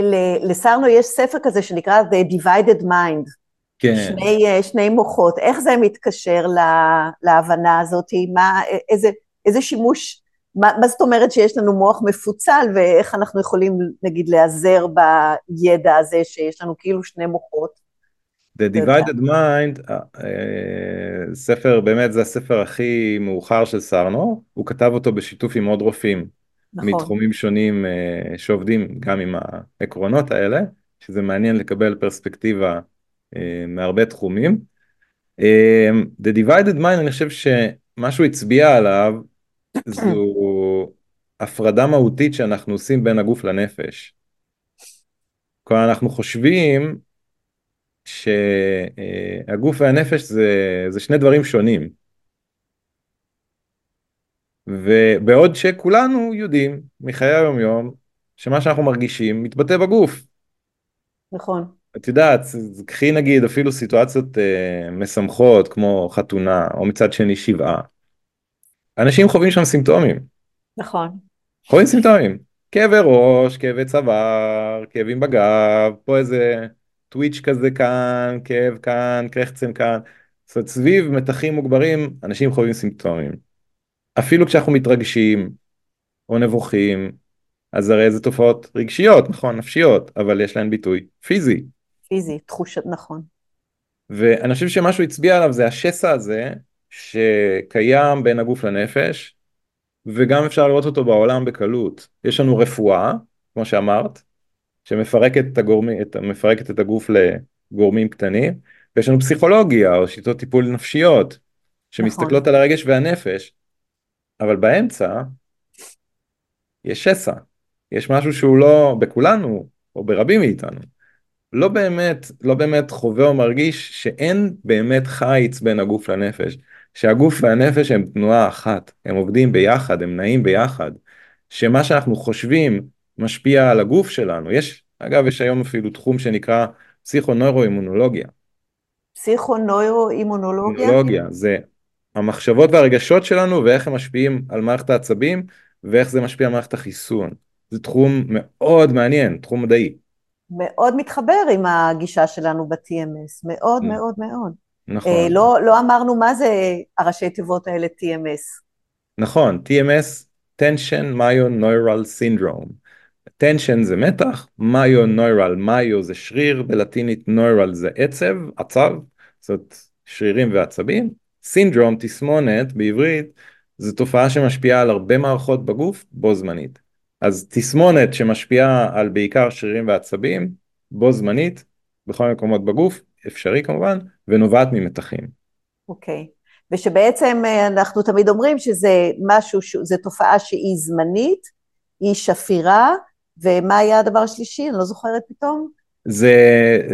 לסרנו יש ספר כזה שנקרא The Divided Mind. כן. שני, אה, שני מוחות, איך זה מתקשר לה, להבנה הזאת? מה, איזה, איזה שימוש, מה, מה זאת אומרת שיש לנו מוח מפוצל ואיך אנחנו יכולים נגיד להיעזר בידע הזה שיש לנו כאילו שני מוחות? The Divided Mind, uh, uh, ספר, באמת זה הספר הכי מאוחר של סרנו, הוא כתב אותו בשיתוף עם עוד רופאים נכון. מתחומים שונים שעובדים גם עם העקרונות האלה, שזה מעניין לקבל פרספקטיבה מהרבה תחומים. Uh, The Divided Mind, אני חושב שמה שהוא הצביע עליו זו הפרדה מהותית שאנחנו עושים בין הגוף לנפש. כלומר אנחנו חושבים שהגוף והנפש זה, זה שני דברים שונים. ובעוד שכולנו יודעים מחיי היום יום שמה שאנחנו מרגישים מתבטא בגוף. נכון. את יודעת, קחי נגיד אפילו סיטואציות אה, משמחות כמו חתונה או מצד שני שבעה. אנשים חווים שם סימפטומים. נכון. חווים סימפטומים. כאבי ראש, כאבי צוואר, כאבים בגב, פה איזה טוויץ' כזה כאן, כאב כאן, קרחצן כאן. זאת אומרת, סביב מתחים מוגברים, אנשים חווים סימפטומים. אפילו כשאנחנו מתרגשים, או נבוכים, אז הרי זה תופעות רגשיות, נכון, נפשיות, אבל יש להן ביטוי פיזי. פיזי, תחושת, נכון. ואני חושב שמה שהוא הצביע עליו זה השסע הזה שקיים בין הגוף לנפש, וגם אפשר לראות אותו בעולם בקלות. יש לנו רפואה, כמו שאמרת, שמפרקת את, הגורמי, את, מפרקת את הגוף לגורמים קטנים, ויש לנו פסיכולוגיה או שיטות טיפול נפשיות, שמסתכלות נכון. על הרגש והנפש, אבל באמצע יש שסע, יש משהו שהוא לא בכולנו, או ברבים מאיתנו, לא באמת, לא באמת חווה או מרגיש שאין באמת חיץ בין הגוף לנפש, שהגוף והנפש הם תנועה אחת, הם עובדים ביחד, הם נעים ביחד, שמה שאנחנו חושבים משפיע על הגוף שלנו, יש, אגב יש היום אפילו תחום שנקרא פסיכונוירו-אימונולוגיה. פסיכונוירו-אימונולוגיה? זה המחשבות והרגשות שלנו ואיך הם משפיעים על מערכת העצבים ואיך זה משפיע על מערכת החיסון. זה תחום מאוד מעניין, תחום מדעי. מאוד מתחבר עם הגישה שלנו ב-TMS, מאוד mm. מאוד מאוד. נכון. אה, לא, לא אמרנו מה זה הראשי תיבות האלה TMS. נכון, TMS, tension myoneural syndrome. tension זה מתח, myoneural, מיו זה שריר, בלטינית neural זה עצב, עצב, זאת שרירים ועצבים, סינדרום, תסמונת בעברית, זו תופעה שמשפיעה על הרבה מערכות בגוף בו זמנית. אז תסמונת שמשפיעה על בעיקר שרירים ועצבים בו זמנית בכל מקומות בגוף, אפשרי כמובן, ונובעת ממתחים. אוקיי, okay. ושבעצם אה, אנחנו תמיד אומרים שזה משהו, זו תופעה שהיא זמנית, היא שפירה, ומה היה הדבר השלישי? אני לא זוכרת פתאום. זה,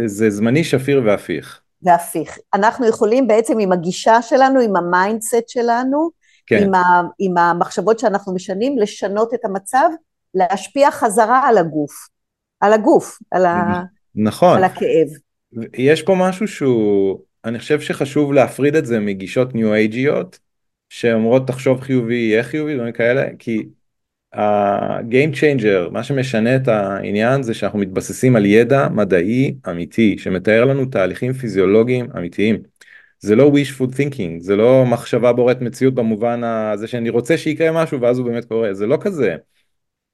זה זמני, שפיר והפיך. והפיך. אנחנו יכולים בעצם עם הגישה שלנו, עם ה mindset שלנו, כן. עם, ה, עם המחשבות שאנחנו משנים, לשנות את המצב, להשפיע חזרה על הגוף. על הגוף, על, ה, נכון. על הכאב. יש פה משהו שהוא, אני חושב שחשוב להפריד את זה מגישות ניו-אייג'יות, שאומרות תחשוב חיובי, יהיה חיובי, דברים כאלה, כי ה-game changer, מה שמשנה את העניין זה שאנחנו מתבססים על ידע מדעי אמיתי, שמתאר לנו תהליכים פיזיולוגיים אמיתיים. זה לא wishful thinking, זה לא מחשבה בוראת מציאות במובן הזה שאני רוצה שיקרה משהו ואז הוא באמת קורה, זה לא כזה.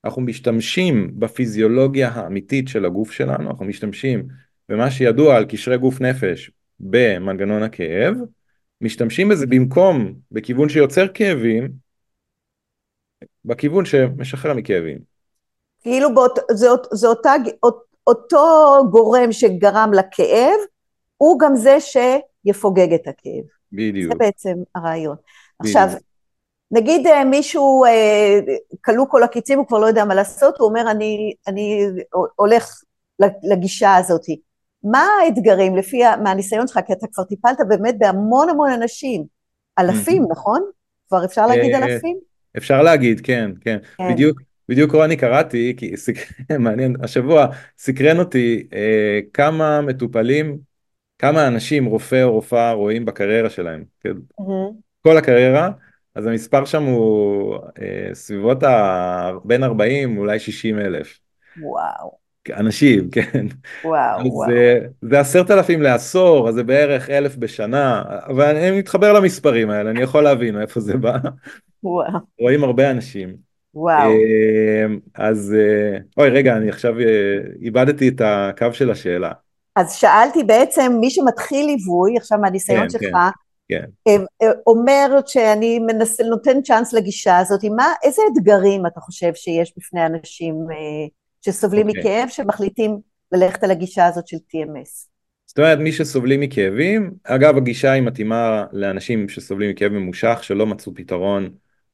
אנחנו משתמשים בפיזיולוגיה האמיתית של הגוף שלנו, אנחנו משתמשים במה שידוע על קשרי גוף נפש במנגנון הכאב, משתמשים בזה במקום בכיוון שיוצר כאבים, בכיוון שמשחרר מכאבים. כאילו באות, זה, זה אותה, אותו גורם שגרם לכאב, הוא גם זה שיפוגג את הכאב. בדיוק. זה בעצם הרעיון. בדיוק. עכשיו, נגיד אה, מישהו אה, כלוא כל הקיצים, הוא כבר לא יודע מה לעשות, הוא אומר, אני, אני הולך לגישה הזאת. מה האתגרים, לפי, מהניסיון שלך, כי אתה כבר טיפלת באמת בהמון המון אנשים, אלפים, נכון? כבר אפשר להגיד אה, אלפים? אפשר להגיד, כן, כן. כן. בדיוק, בדיוק רוני קראתי, כי סק... מעניין, השבוע סקרן אותי אה, כמה מטופלים, כמה אנשים, רופא או רופאה, רואים בקריירה שלהם. כן? Mm-hmm. כל הקריירה, אז המספר שם הוא אה, סביבות ה... בין 40 אולי 60 אלף. וואו. אנשים, כן. וואו, אז וואו. זה, זה עשרת אלפים לעשור, אז זה בערך אלף בשנה, אבל אני מתחבר למספרים האלה, אני יכול להבין מאיפה זה בא. וואו. רואים הרבה אנשים. וואו. אמ, אז, אה, אוי רגע, אני עכשיו אה, איבדתי את הקו של השאלה. אז שאלתי בעצם, מי שמתחיל ליווי, עכשיו מהניסיון כן, שלך, כן, כן. אומר שאני מנסה, נותן צ'אנס לגישה הזאת, מה, איזה אתגרים אתה חושב שיש בפני אנשים שסובלים okay. אוקיי. מכאב, שמחליטים ללכת על הגישה הזאת של TMS? זאת אומרת, מי שסובלים מכאבים, אגב, הגישה היא מתאימה לאנשים שסובלים מכאב ממושך, שלא מצאו פתרון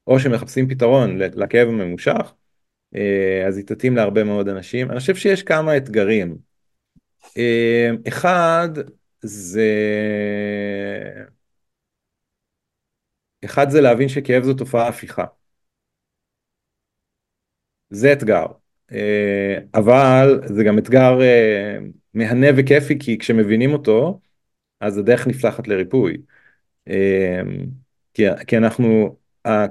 או שמחפשים פתרון לכאב הממושך, אה, אז היא תתאים להרבה מאוד אנשים. אני חושב שיש כמה אתגרים. אה, אחד זה... אחד זה להבין שכאב זו תופעה הפיכה. זה אתגר. אה, אבל זה גם אתגר מהנה וכיפי, כי כשמבינים אותו, אז הדרך נפתחת לריפוי. כי, כי אנחנו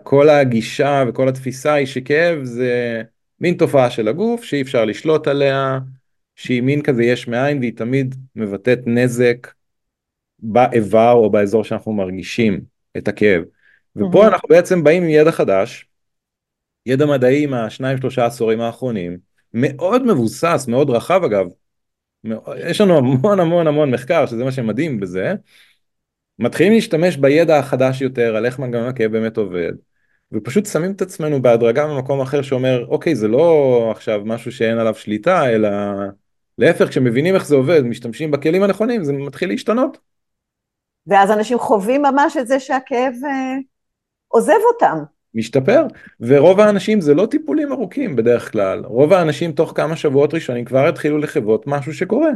כל הגישה וכל התפיסה היא שכאב זה מין תופעה של הגוף שאי אפשר לשלוט עליה, שהיא מין כזה יש מאין והיא תמיד מבטאת נזק באיבר או באזור שאנחנו מרגישים את הכאב. ופה אנחנו בעצם באים עם ידע חדש, ידע מדעי מהשניים שלושה עשורים האחרונים, מאוד מבוסס, מאוד רחב אגב, יש לנו המון המון המון מחקר, שזה מה שמדהים בזה, מתחילים להשתמש בידע החדש יותר על איך מנגנון הכאב באמת עובד, ופשוט שמים את עצמנו בהדרגה במקום אחר שאומר, אוקיי, זה לא עכשיו משהו שאין עליו שליטה, אלא להפך, כשמבינים איך זה עובד, משתמשים בכלים הנכונים, זה מתחיל להשתנות. ואז אנשים חווים ממש את זה שהכאב אה, עוזב אותם. משתפר, ורוב האנשים זה לא טיפולים ארוכים בדרך כלל, רוב האנשים תוך כמה שבועות ראשונים כבר התחילו לחוות משהו שקורה.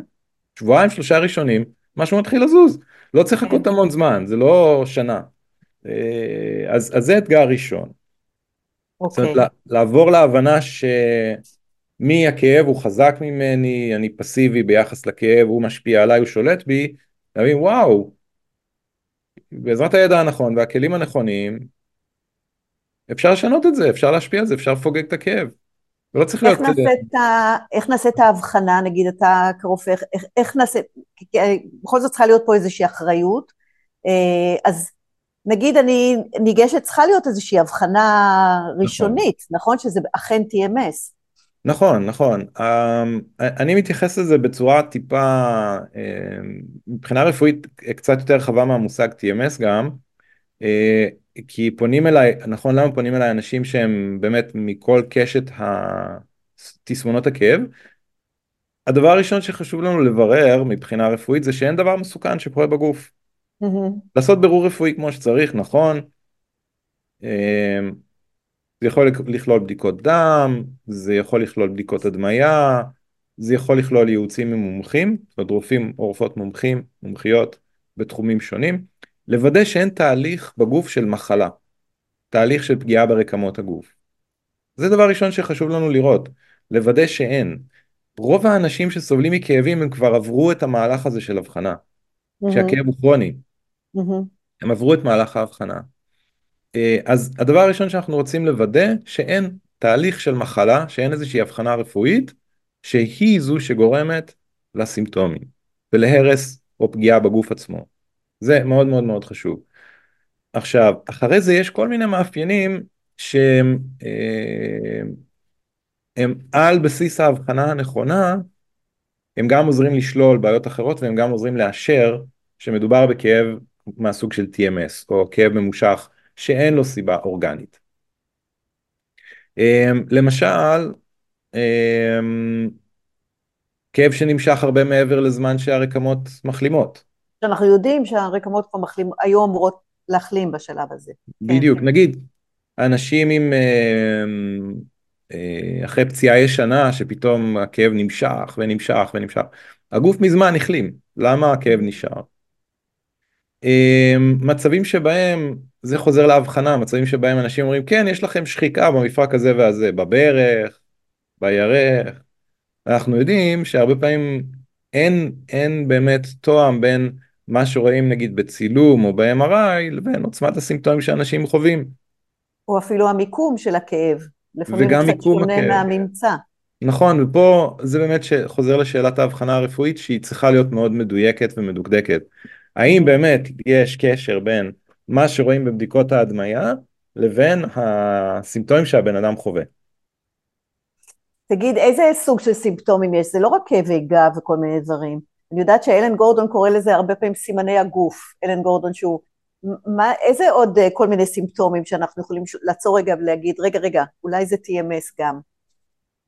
שבועיים שלושה ראשונים, משהו מתחיל לזוז, לא צריך לחכות כן. המון זמן, זה לא שנה. אה, אז, אז זה אתגר ראשון. אוקיי. זאת אומרת, לעבור להבנה שמי הכאב הוא חזק ממני, אני פסיבי ביחס לכאב, הוא משפיע עליי, הוא שולט בי, להבין וואו, בעזרת הידע הנכון והכלים הנכונים, אפשר לשנות את זה, אפשר להשפיע על זה, אפשר לפוגג את הכאב. לא צריך להיות כזה. איך נעשה את ההבחנה, נגיד אתה כרופא, איך, איך נעשה, בכל זאת צריכה להיות פה איזושהי אחריות, אה, אז נגיד אני ניגשת, צריכה להיות איזושהי הבחנה ראשונית, נכון, נכון שזה אכן TMS. נכון, נכון. אמ, אני מתייחס לזה בצורה טיפה, אמ, מבחינה רפואית קצת יותר רחבה מהמושג TMS גם, אה, כי פונים אליי, נכון למה פונים אליי אנשים שהם באמת מכל קשת תסמונות הכאב? הדבר הראשון שחשוב לנו לברר מבחינה רפואית זה שאין דבר מסוכן שקורה בגוף. Mm-hmm. לעשות בירור רפואי כמו שצריך, נכון. אמ, זה יכול לכלול בדיקות דם, זה יכול לכלול בדיקות הדמיה, זה יכול לכלול ייעוצים ממומחים, זאת אומרת רופאים או רופאות מומחים, מומחיות בתחומים שונים, לוודא שאין תהליך בגוף של מחלה, תהליך של פגיעה ברקמות הגוף. זה דבר ראשון שחשוב לנו לראות, לוודא שאין. רוב האנשים שסובלים מכאבים הם כבר עברו את המהלך הזה של הבחנה, mm-hmm. שהכאב הוא כרוני. Mm-hmm. הם עברו את מהלך ההבחנה. אה, אז הדבר הראשון שאנחנו רוצים לוודא שאין תהליך של מחלה, שאין איזושהי הבחנה רפואית, שהיא זו שגורמת לסימפטומים ולהרס או פגיעה בגוף עצמו. זה מאוד מאוד מאוד חשוב. עכשיו, אחרי זה יש כל מיני מאפיינים שהם אה, הם על בסיס ההבחנה הנכונה, הם גם עוזרים לשלול בעיות אחרות והם גם עוזרים לאשר שמדובר בכאב מהסוג של TMS או כאב ממושך שאין לו סיבה אורגנית. אמ, למשל, אמ, כאב שנמשך הרבה מעבר לזמן שהרקמות מחלימות. שאנחנו יודעים שהרקמות כבר מחלימות, היו אמורות להחלים בשלב הזה. בדיוק, כן. נגיד, אנשים עם, אמ, אה, אחרי פציעה ישנה, שפתאום הכאב נמשך ונמשך ונמשך, הגוף מזמן החלים, למה הכאב נשאר? מצבים שבהם זה חוזר להבחנה, מצבים שבהם אנשים אומרים כן יש לכם שחיקה במפרק הזה והזה, בברך, בירך, אנחנו יודעים שהרבה פעמים אין, אין באמת תואם בין מה שרואים נגיד בצילום או ב-MRI לבין עוצמת הסימפטומים שאנשים חווים. או אפילו המיקום של הכאב, לפעמים קצת שונה הכאב. מהממצא. נכון, ופה זה באמת חוזר לשאלת ההבחנה הרפואית שהיא צריכה להיות מאוד מדויקת ומדוקדקת. האם באמת יש קשר בין מה שרואים בבדיקות ההדמיה לבין הסימפטומים שהבן אדם חווה. תגיד, איזה סוג של סימפטומים יש? זה לא רק כאבי גב וכל מיני דברים. אני יודעת שאלן גורדון קורא לזה הרבה פעמים סימני הגוף. אלן גורדון שהוא... מה, איזה עוד אה, כל מיני סימפטומים שאנחנו יכולים לעצור רגע ולהגיד, רגע, רגע, אולי זה TMS גם.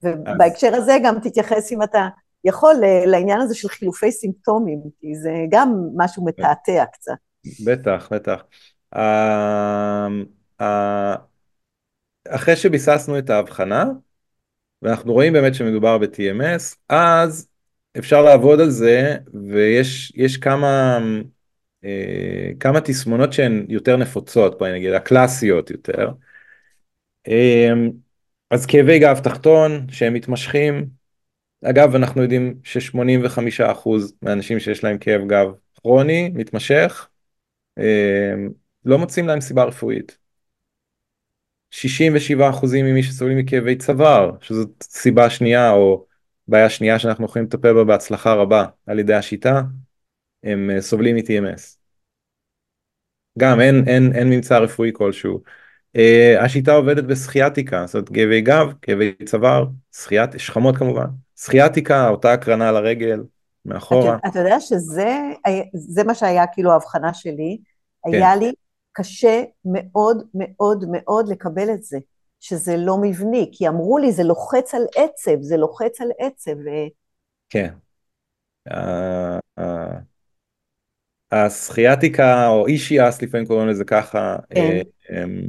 ובהקשר הזה גם תתייחס אם אתה יכול לעניין הזה של חילופי סימפטומים, כי זה גם משהו מתעתע קצת. בטח, בטח. אמ, אחרי שביססנו את ההבחנה, ואנחנו רואים באמת שמדובר ב-TMS, אז אפשר לעבוד על זה, ויש כמה, אה, כמה תסמונות שהן יותר נפוצות, בואי נגיד, הקלאסיות יותר. אמ, אז כאבי גב תחתון שהם מתמשכים, אגב אנחנו יודעים ש-85% מהאנשים שיש להם כאב גב כרוני, מתמשך, אמ, לא מוצאים להם סיבה רפואית. 67% ממי שסובלים מכאבי צוואר, שזאת סיבה שנייה או בעיה שנייה שאנחנו יכולים לטפל בה בהצלחה רבה על ידי השיטה, הם אה, סובלים מ-TMS. גם אין, אין, אין ממצא רפואי כלשהו. Uh, השיטה עובדת בסחיאטיקה, זאת אומרת כאבי גב, כאבי צוואר, שחיית, שכמות כמובן, סחיאטיקה, אותה הקרנה על הרגל, מאחורה. אתה, אתה יודע שזה מה שהיה כאילו ההבחנה שלי, כן. היה לי קשה מאוד מאוד מאוד לקבל את זה, שזה לא מבני, כי אמרו לי זה לוחץ על עצב, זה לוחץ על עצב. ו... כן. הסכיאטיקה או אישיאס לפעמים קוראים לזה ככה, כן. אה, אמ,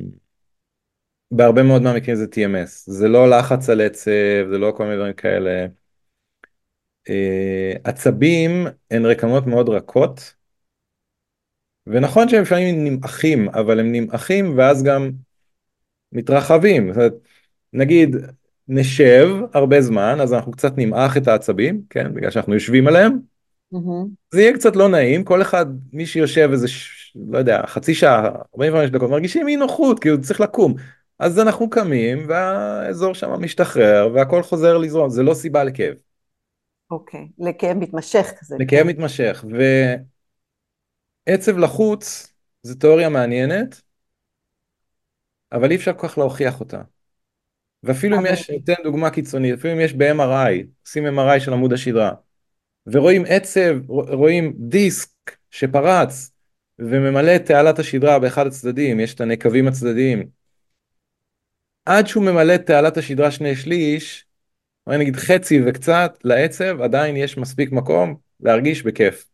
בהרבה מאוד מהמקרים זה TMS, זה לא לחץ על עצב, זה לא כל מיני דברים כאלה. אה, עצבים הן רקמות מאוד רכות, ונכון שהם לפעמים נמעכים, אבל הם נמעכים ואז גם מתרחבים. זאת אומרת, נגיד נשב הרבה זמן, אז אנחנו קצת נמעך את העצבים, כן, בגלל שאנחנו יושבים עליהם, Mm-hmm. זה יהיה קצת לא נעים, כל אחד, מי שיושב איזה, ש... לא יודע, חצי שעה, 45 דקות, מרגישים אי נוחות, כאילו צריך לקום. אז אנחנו קמים והאזור שם משתחרר והכל חוזר לזרום, זה לא סיבה לכאב. אוקיי, okay. לכאב מתמשך כזה. לכאב מתמשך, ועצב לחוץ זה תיאוריה מעניינת, אבל אי אפשר כל כך להוכיח אותה. ואפילו אם יש, ניתן דוגמה קיצונית, אפילו אם יש ב-MRI, עושים MRI של עמוד השדרה, ורואים עצב, רואים דיסק שפרץ וממלא את תעלת השדרה באחד הצדדים, יש את הנקבים הצדדיים. עד שהוא ממלא את תעלת השדרה שני שליש, או נגיד חצי וקצת לעצב, עדיין יש מספיק מקום להרגיש בכיף.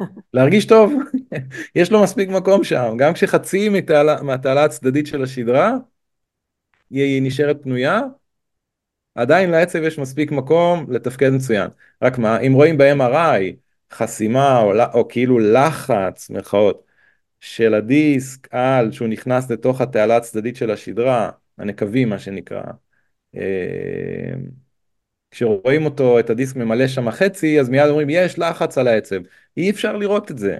להרגיש טוב, יש לו מספיק מקום שם, גם כשחצי מתעלה, מהתעלה הצדדית של השדרה, היא נשארת פנויה, עדיין לעצב יש מספיק מקום לתפקד מצוין. רק מה, אם רואים ב-MRI חסימה או, או כאילו לחץ, מירכאות, של הדיסק על שהוא נכנס לתוך התעלה הצדדית של השדרה, הנקבים מה שנקרא, אה, כשרואים אותו, את הדיסק ממלא שם חצי, אז מיד אומרים יש לחץ על העצב. אי אפשר לראות את זה.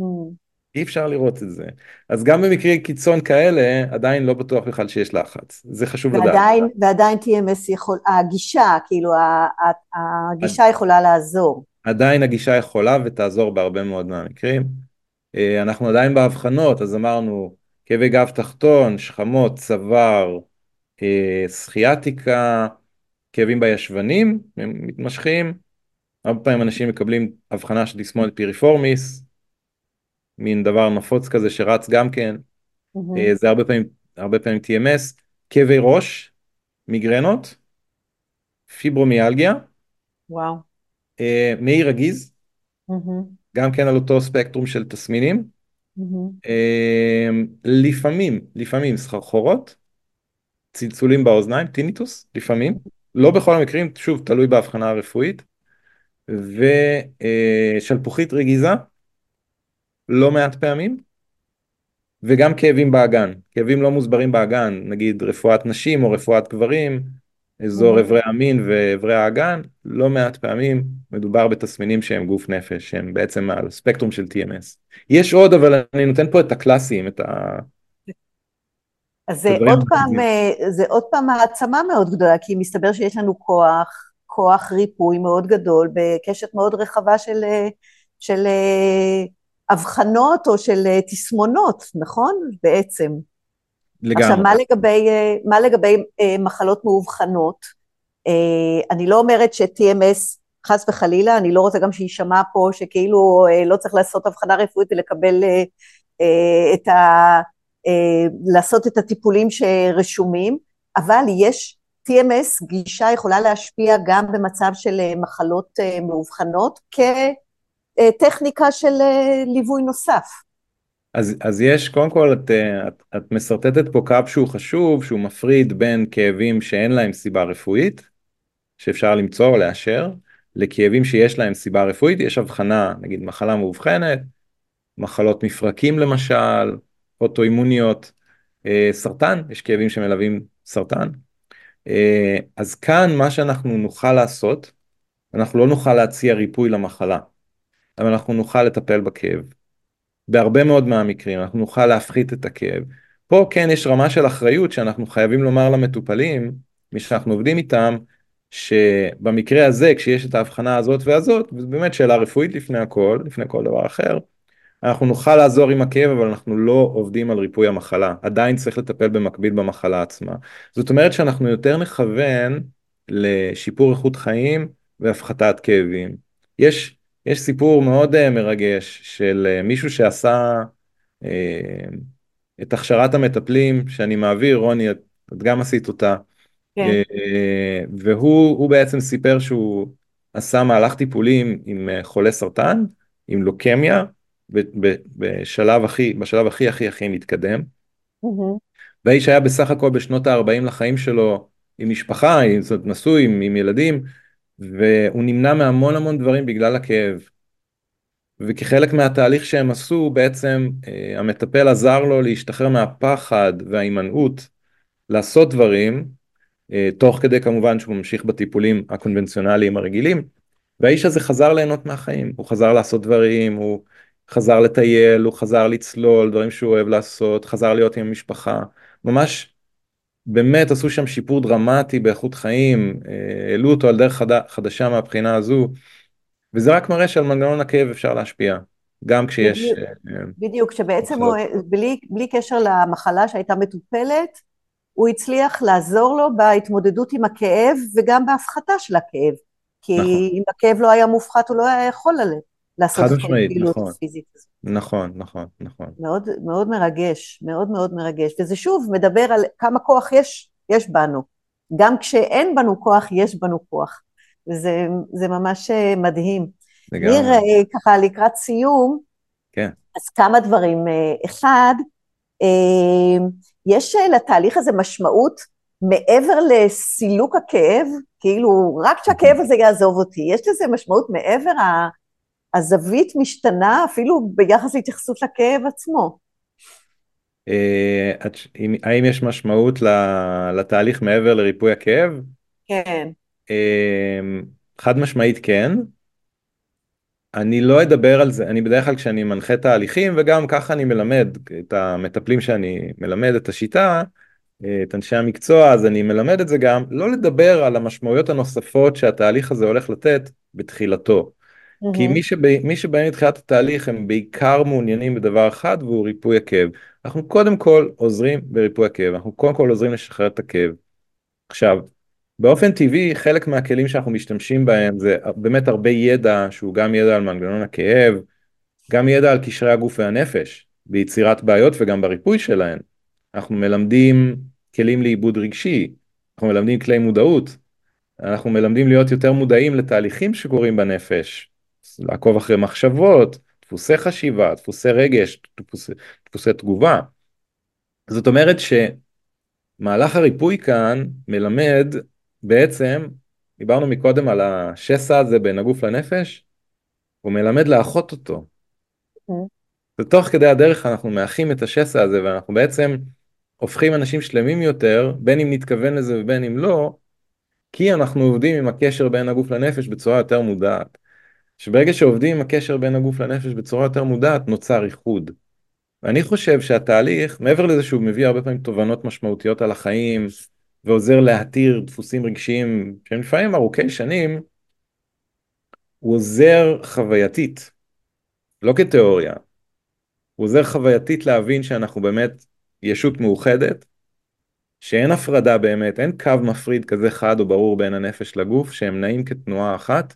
Mm. אי אפשר לראות את זה. אז גם במקרי קיצון כאלה, עדיין לא בטוח בכלל שיש לחץ. זה חשוב ועדיין, לדעת. ועדיין TMS יכול, הגישה, כאילו הגישה יכולה לעזור. עדיין הגישה יכולה ותעזור בהרבה מאוד מהמקרים. אה, אנחנו עדיין בהבחנות, אז אמרנו כאבי גב תחתון, שכמות, צוואר, אה, סחיאטיקה, כאבים בישבנים, הם מתמשכים. הרבה פעמים אנשים מקבלים הבחנה של תסמונת פיריפורמיס, מין דבר נפוץ כזה שרץ גם כן, mm-hmm. זה הרבה פעמים, הרבה פעמים TMS, כאבי ראש, מיגרנות, פיברומיאלגיה, וואו. אה, מעי רגיז, mm-hmm. גם כן על אותו ספקטרום של תסמינים, mm-hmm. לפעמים, לפעמים סחרחורות, צלצולים באוזניים, טיניטוס, לפעמים, לא בכל המקרים, שוב, תלוי בהבחנה הרפואית, ושלפוחית רגיזה, לא מעט פעמים, וגם כאבים באגן, כאבים לא מוסברים באגן, נגיד רפואת נשים או רפואת גברים, אזור אברי המין ואברי האגן, לא מעט פעמים מדובר בתסמינים שהם גוף נפש, שהם בעצם על ספקטרום של TMS. יש עוד, אבל אני נותן פה את הקלאסיים, את ה... אז זה עוד פעם, זה עוד פעם העצמה מאוד גדולה, כי מסתבר שיש לנו כוח, כוח ריפוי מאוד גדול, בקשת מאוד רחבה של, של אבחנות או של אה, תסמונות, נכון? בעצם. לגמרי. עכשיו, מה לגבי, אה, מה לגבי אה, מחלות מאובחנות? אני לא אומרת ש-TMS, חס וחלילה, אני לא רוצה גם שיישמע פה שכאילו לא צריך לעשות אבחנה רפואית ולקבל את ה... לעשות את הטיפולים שרשומים, אבל יש TMS, גישה יכולה להשפיע גם במצב של מחלות מאובחנות, כ... טכניקה של אה, ליווי נוסף. אז, אז יש, קודם כל את, אה, את, את משרטטת פה קו שהוא חשוב, שהוא מפריד בין כאבים שאין להם סיבה רפואית, שאפשר למצוא או לאשר, לכאבים שיש להם סיבה רפואית, יש הבחנה, נגיד מחלה מאובחנת, מחלות מפרקים למשל, אוטואימוניות, אה, סרטן, יש כאבים שמלווים סרטן. אה, אז כאן מה שאנחנו נוכל לעשות, אנחנו לא נוכל להציע ריפוי למחלה. אבל אנחנו נוכל לטפל בכאב. בהרבה מאוד מהמקרים אנחנו נוכל להפחית את הכאב. פה כן יש רמה של אחריות שאנחנו חייבים לומר למטופלים, מי שאנחנו עובדים איתם, שבמקרה הזה כשיש את ההבחנה הזאת והזאת, וזו באמת שאלה רפואית לפני הכל, לפני כל דבר אחר, אנחנו נוכל לעזור עם הכאב אבל אנחנו לא עובדים על ריפוי המחלה, עדיין צריך לטפל במקביל במחלה עצמה. זאת אומרת שאנחנו יותר נכוון לשיפור איכות חיים והפחתת כאבים. יש, יש סיפור מאוד uh, מרגש של uh, מישהו שעשה uh, את הכשרת המטפלים שאני מעביר, רוני, את, את גם עשית אותה, כן. והוא בעצם סיפר שהוא עשה מהלך טיפולים עם חולה סרטן, עם לוקמיה, בשלב הכי, בשלב הכי הכי הכי מתקדם. Mm-hmm. והאיש היה בסך הכל בשנות ה-40 לחיים שלו עם משפחה, זאת אומרת נשוי, עם, עם ילדים, והוא נמנע מהמון המון דברים בגלל הכאב. וכחלק מהתהליך שהם עשו, בעצם אה, המטפל עזר לו להשתחרר מהפחד וההימנעות לעשות דברים, אה, תוך כדי כמובן שהוא ממשיך בטיפולים הקונבנציונליים הרגילים, והאיש הזה חזר ליהנות מהחיים, הוא חזר לעשות דברים, הוא חזר לטייל, הוא חזר לצלול, דברים שהוא אוהב לעשות, חזר להיות עם המשפחה, ממש באמת עשו שם שיפור דרמטי באיכות חיים, אה, העלו אותו על דרך חד... חדשה מהבחינה הזו, וזה רק מראה שעל מנגנון הכאב אפשר להשפיע, גם כשיש... בדיוק, אה, בדיוק שבעצם הוא, בלי, בלי קשר למחלה שהייתה מטופלת, הוא הצליח לעזור לו בהתמודדות עם הכאב וגם בהפחתה של הכאב. כי נכון. אם הכאב לא היה מופחת, הוא לא היה יכול לעשות את הפעילות נכון. הפיזית הזאת. נכון, נכון, נכון. מאוד, מאוד מרגש, מאוד מאוד מרגש. וזה שוב מדבר על כמה כוח יש, יש בנו. גם כשאין בנו כוח, יש בנו כוח. וזה ממש אה, מדהים. לגמרי. ניר, אה, ככה לקראת סיום, כן. אז כמה דברים. אה, אחד, יש לתהליך הזה משמעות מעבר לסילוק הכאב, כאילו רק שהכאב הזה יעזוב אותי, יש לזה משמעות מעבר הזווית משתנה אפילו ביחס להתייחסות לכאב עצמו. אה, האם יש משמעות לתהליך מעבר לריפוי הכאב? כן. אה, חד משמעית כן. אני לא אדבר על זה, אני בדרך כלל כשאני מנחה תהליכים וגם ככה אני מלמד את המטפלים שאני מלמד את השיטה, אה, את אנשי המקצוע, אז אני מלמד את זה גם, לא לדבר על המשמעויות הנוספות שהתהליך הזה הולך לתת בתחילתו. Mm-hmm. כי מי, שבא, מי שבאים לתחילת התהליך הם בעיקר מעוניינים בדבר אחד והוא ריפוי הכאב. אנחנו קודם כל עוזרים בריפוי הכאב, אנחנו קודם כל עוזרים לשחרר את הכאב. עכשיו, באופן טבעי חלק מהכלים שאנחנו משתמשים בהם זה באמת הרבה ידע שהוא גם ידע על מנגנון הכאב, גם ידע על קשרי הגוף והנפש, ביצירת בעיות וגם בריפוי שלהם. אנחנו מלמדים כלים לעיבוד רגשי, אנחנו מלמדים כלי מודעות, אנחנו מלמדים להיות יותר מודעים לתהליכים שקורים בנפש, לעקוב אחרי מחשבות, דפוסי חשיבה, דפוסי רגש, דפוסי, דפוסי תגובה. זאת אומרת שמהלך הריפוי כאן מלמד בעצם, דיברנו מקודם על השסע הזה בין הגוף לנפש, הוא מלמד לאחות אותו. Mm. ותוך כדי הדרך אנחנו מאחים את השסע הזה ואנחנו בעצם הופכים אנשים שלמים יותר, בין אם נתכוון לזה ובין אם לא, כי אנחנו עובדים עם הקשר בין הגוף לנפש בצורה יותר מודעת. שברגע שעובדים עם הקשר בין הגוף לנפש בצורה יותר מודעת, נוצר איחוד. ואני חושב שהתהליך, מעבר לזה שהוא מביא הרבה פעמים תובנות משמעותיות על החיים, ועוזר להתיר דפוסים רגשיים שהם לפעמים ארוכי שנים, הוא עוזר חווייתית, לא כתיאוריה. הוא עוזר חווייתית להבין שאנחנו באמת ישות מאוחדת, שאין הפרדה באמת, אין קו מפריד כזה חד או ברור בין הנפש לגוף, שהם נעים כתנועה אחת,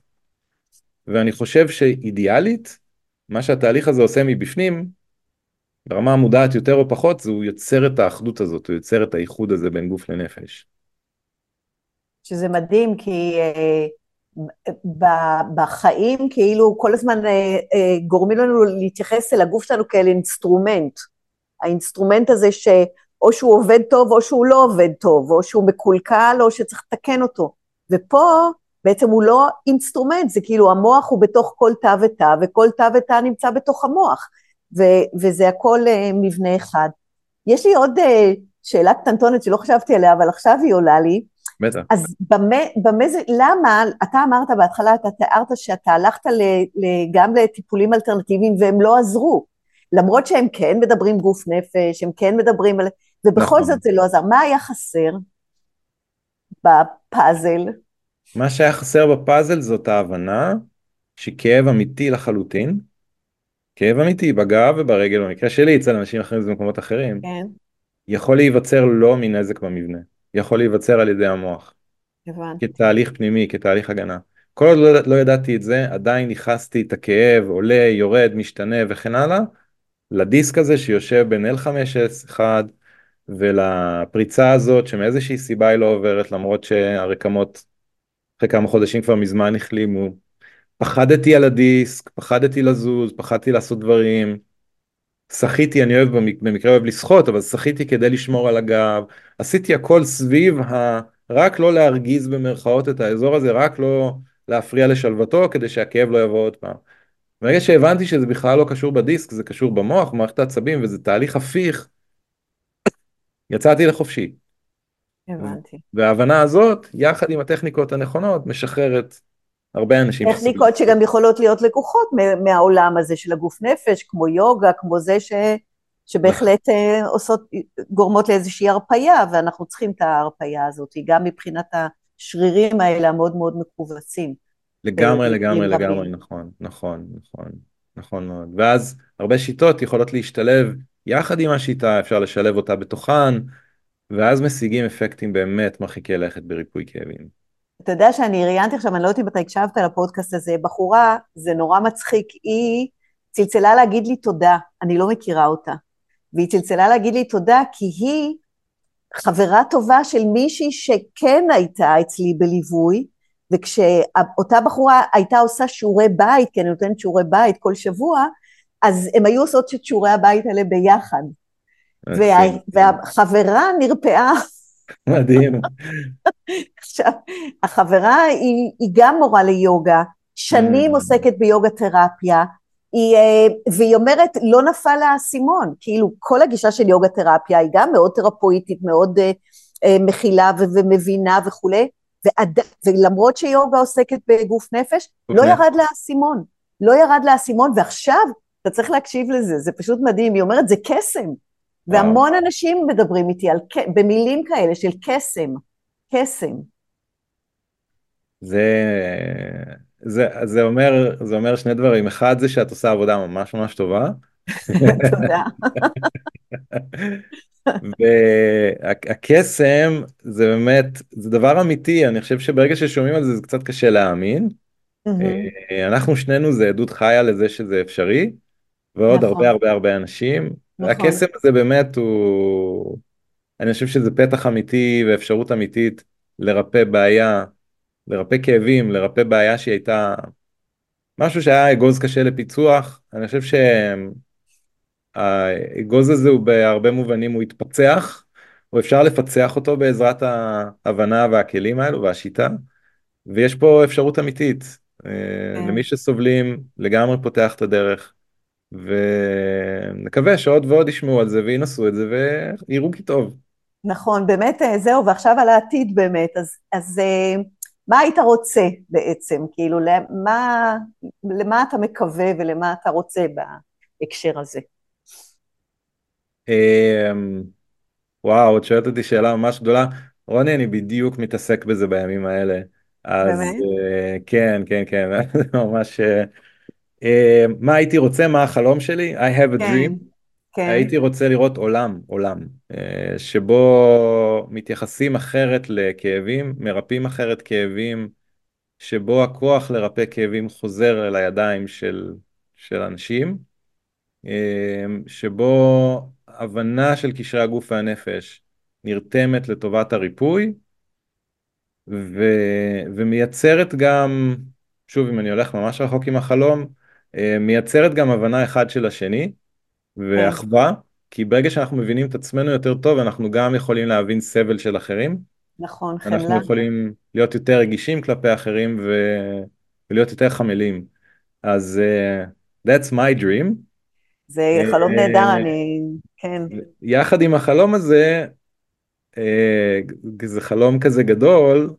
ואני חושב שאידיאלית, מה שהתהליך הזה עושה מבפנים, ברמה המודעת יותר או פחות, זה הוא יוצר את האחדות הזאת, הוא יוצר את האיחוד הזה בין גוף לנפש. שזה מדהים, כי אה, בחיים כאילו כל הזמן אה, אה, גורמים לנו להתייחס אל הגוף שלנו כאל אינסטרומנט. האינסטרומנט הזה שאו שהוא עובד טוב או שהוא לא עובד טוב, או שהוא מקולקל או שצריך לתקן אותו. ופה בעצם הוא לא אינסטרומנט, זה כאילו המוח הוא בתוך כל תא ותא, וכל תא ותא נמצא בתוך המוח, ו- וזה הכל אה, מבנה אחד. יש לי עוד uh, שאלה קטנטונת שלא חשבתי עליה, אבל עכשיו היא עולה לי. בטח. אז במה, במה זה, למה, אתה אמרת בהתחלה, אתה תיארת שאתה הלכת ל, ל, גם לטיפולים אלטרנטיביים והם לא עזרו. למרות שהם כן מדברים גוף נפש, הם כן מדברים על... ובכל נכון. זאת זה לא עזר. מה היה חסר בפאזל? מה שהיה חסר בפאזל זאת ההבנה שכאב אמיתי לחלוטין, כאב אמיתי בגב וברגל, במקרה שלי אצל אנשים אחרים זה במקומות אחרים, כן. יכול להיווצר לא מנזק במבנה, יכול להיווצר על ידי המוח. הבנתי. כתהליך פנימי, כתהליך הגנה. כל עוד לא, לא ידעתי את זה, עדיין ייחסתי את הכאב, עולה, יורד, משתנה וכן הלאה, לדיסק הזה שיושב בין L5S1 ולפריצה הזאת שמאיזושהי סיבה היא לא עוברת למרות שהרקמות אחרי כמה חודשים כבר מזמן החלימו. פחדתי על הדיסק, פחדתי לזוז, פחדתי לעשות דברים. שחיתי, אני אוהב במקרה אוהב לשחות, אבל שחיתי כדי לשמור על הגב. עשיתי הכל סביב ה... רק לא להרגיז במרכאות את האזור הזה, רק לא להפריע לשלוותו כדי שהכאב לא יבוא עוד פעם. ברגע שהבנתי שזה בכלל לא קשור בדיסק, זה קשור במוח, במערכת העצבים, וזה תהליך הפיך, יצאתי לחופשי. הבנתי. וההבנה הזאת, יחד עם הטכניקות הנכונות, משחררת הרבה אנשים. טכניקות שגם יכולות להיות לקוחות מהעולם הזה של הגוף נפש, כמו יוגה, כמו זה ש... שבהחלט אה, עושות, גורמות לאיזושהי הרפייה, ואנחנו צריכים את ההרפייה הזאת, גם מבחינת השרירים האלה המאוד מאוד מכווצים. לגמרי, לגמרי, לגמרי, נכון, נכון, נכון, נכון מאוד. ואז הרבה שיטות יכולות להשתלב יחד עם השיטה, אפשר לשלב אותה בתוכן, ואז משיגים אפקטים באמת מרחיקי לכת בריפוי כאבים. אתה יודע שאני ראיינתי עכשיו, אני לא יודעת אם אתה הקשבת לפודקאסט הזה, בחורה, זה נורא מצחיק, היא צלצלה להגיד לי תודה, אני לא מכירה אותה. והיא צלצלה להגיד לי תודה כי היא חברה טובה של מישהי שכן הייתה אצלי בליווי, וכשאותה בחורה הייתה עושה שיעורי בית, כי אני נותנת שיעורי בית כל שבוע, אז הם היו עושות את שיעורי הבית האלה ביחד. וה, והחברה נרפאה. מדהים. עכשיו, החברה היא, היא גם מורה ליוגה, שנים mm. עוסקת ביוגה תרפיה, היא, אה, והיא אומרת, לא נפל לה האסימון, כאילו כל הגישה של יוגה תרפיה היא גם מאוד תרפואיטית, מאוד uh, uh, מכילה ו- ומבינה וכולי, ועד, ולמרות שיוגה עוסקת בגוף נפש, okay. לא אוקיי. ירד לה האסימון, לא ירד לה האסימון, ועכשיו אתה צריך להקשיב לזה, זה פשוט מדהים, היא אומרת, זה קסם, והמון אנשים מדברים איתי על, במילים כאלה של קסם, קסם. זה, זה, זה, אומר, זה אומר שני דברים, אחד זה שאת עושה עבודה ממש ממש טובה. תודה. והקסם זה באמת, זה דבר אמיתי, אני חושב שברגע ששומעים על זה זה קצת קשה להאמין. אה, אנחנו שנינו זה עדות חיה לזה שזה אפשרי, ועוד הרבה נכון. הרבה הרבה אנשים. נכון. הקסם הזה באמת הוא, אני חושב שזה פתח אמיתי ואפשרות אמיתית לרפא בעיה, לרפא כאבים, לרפא בעיה שהיא הייתה משהו שהיה אגוז קשה לפיצוח, אני חושב שהאגוז הזה הוא בהרבה מובנים הוא התפצח, או אפשר לפצח אותו בעזרת ההבנה והכלים האלו והשיטה, ויש פה אפשרות אמיתית. אה, כן. למי שסובלים לגמרי פותח את הדרך. ונקווה שעוד ועוד ישמעו על זה וינסו את זה ויראו כי טוב. נכון, באמת אה, זהו, ועכשיו על העתיד באמת, אז, אז אה, מה היית רוצה בעצם, כאילו, למה, למה אתה מקווה ולמה אתה רוצה בהקשר הזה? אמ, וואו, את שואלת אותי שאלה ממש גדולה. רוני, אני בדיוק מתעסק בזה בימים האלה. אז באמת? אה, כן, כן, כן, ממש... אה, מה הייתי רוצה, מה החלום שלי? I have a כן, dream. כן. הייתי רוצה לראות עולם, עולם, אה, שבו מתייחסים אחרת לכאבים, מרפאים אחרת כאבים, שבו הכוח לרפא כאבים חוזר אל הידיים של, של אנשים, אה, שבו הבנה של קשרי הגוף והנפש נרתמת לטובת הריפוי, ו, ומייצרת גם, שוב אם אני הולך ממש רחוק עם החלום, מייצרת גם הבנה אחד של השני ואחווה, כי ברגע שאנחנו מבינים את עצמנו יותר טוב אנחנו גם יכולים להבין סבל של אחרים. נכון, חמלה. אנחנו יכולים להיות יותר רגישים כלפי אחרים ו... ולהיות יותר חמלים. אז uh, that's my dream. זה חלום נהדר, אני, כן. יחד עם החלום הזה, זה חלום כזה גדול,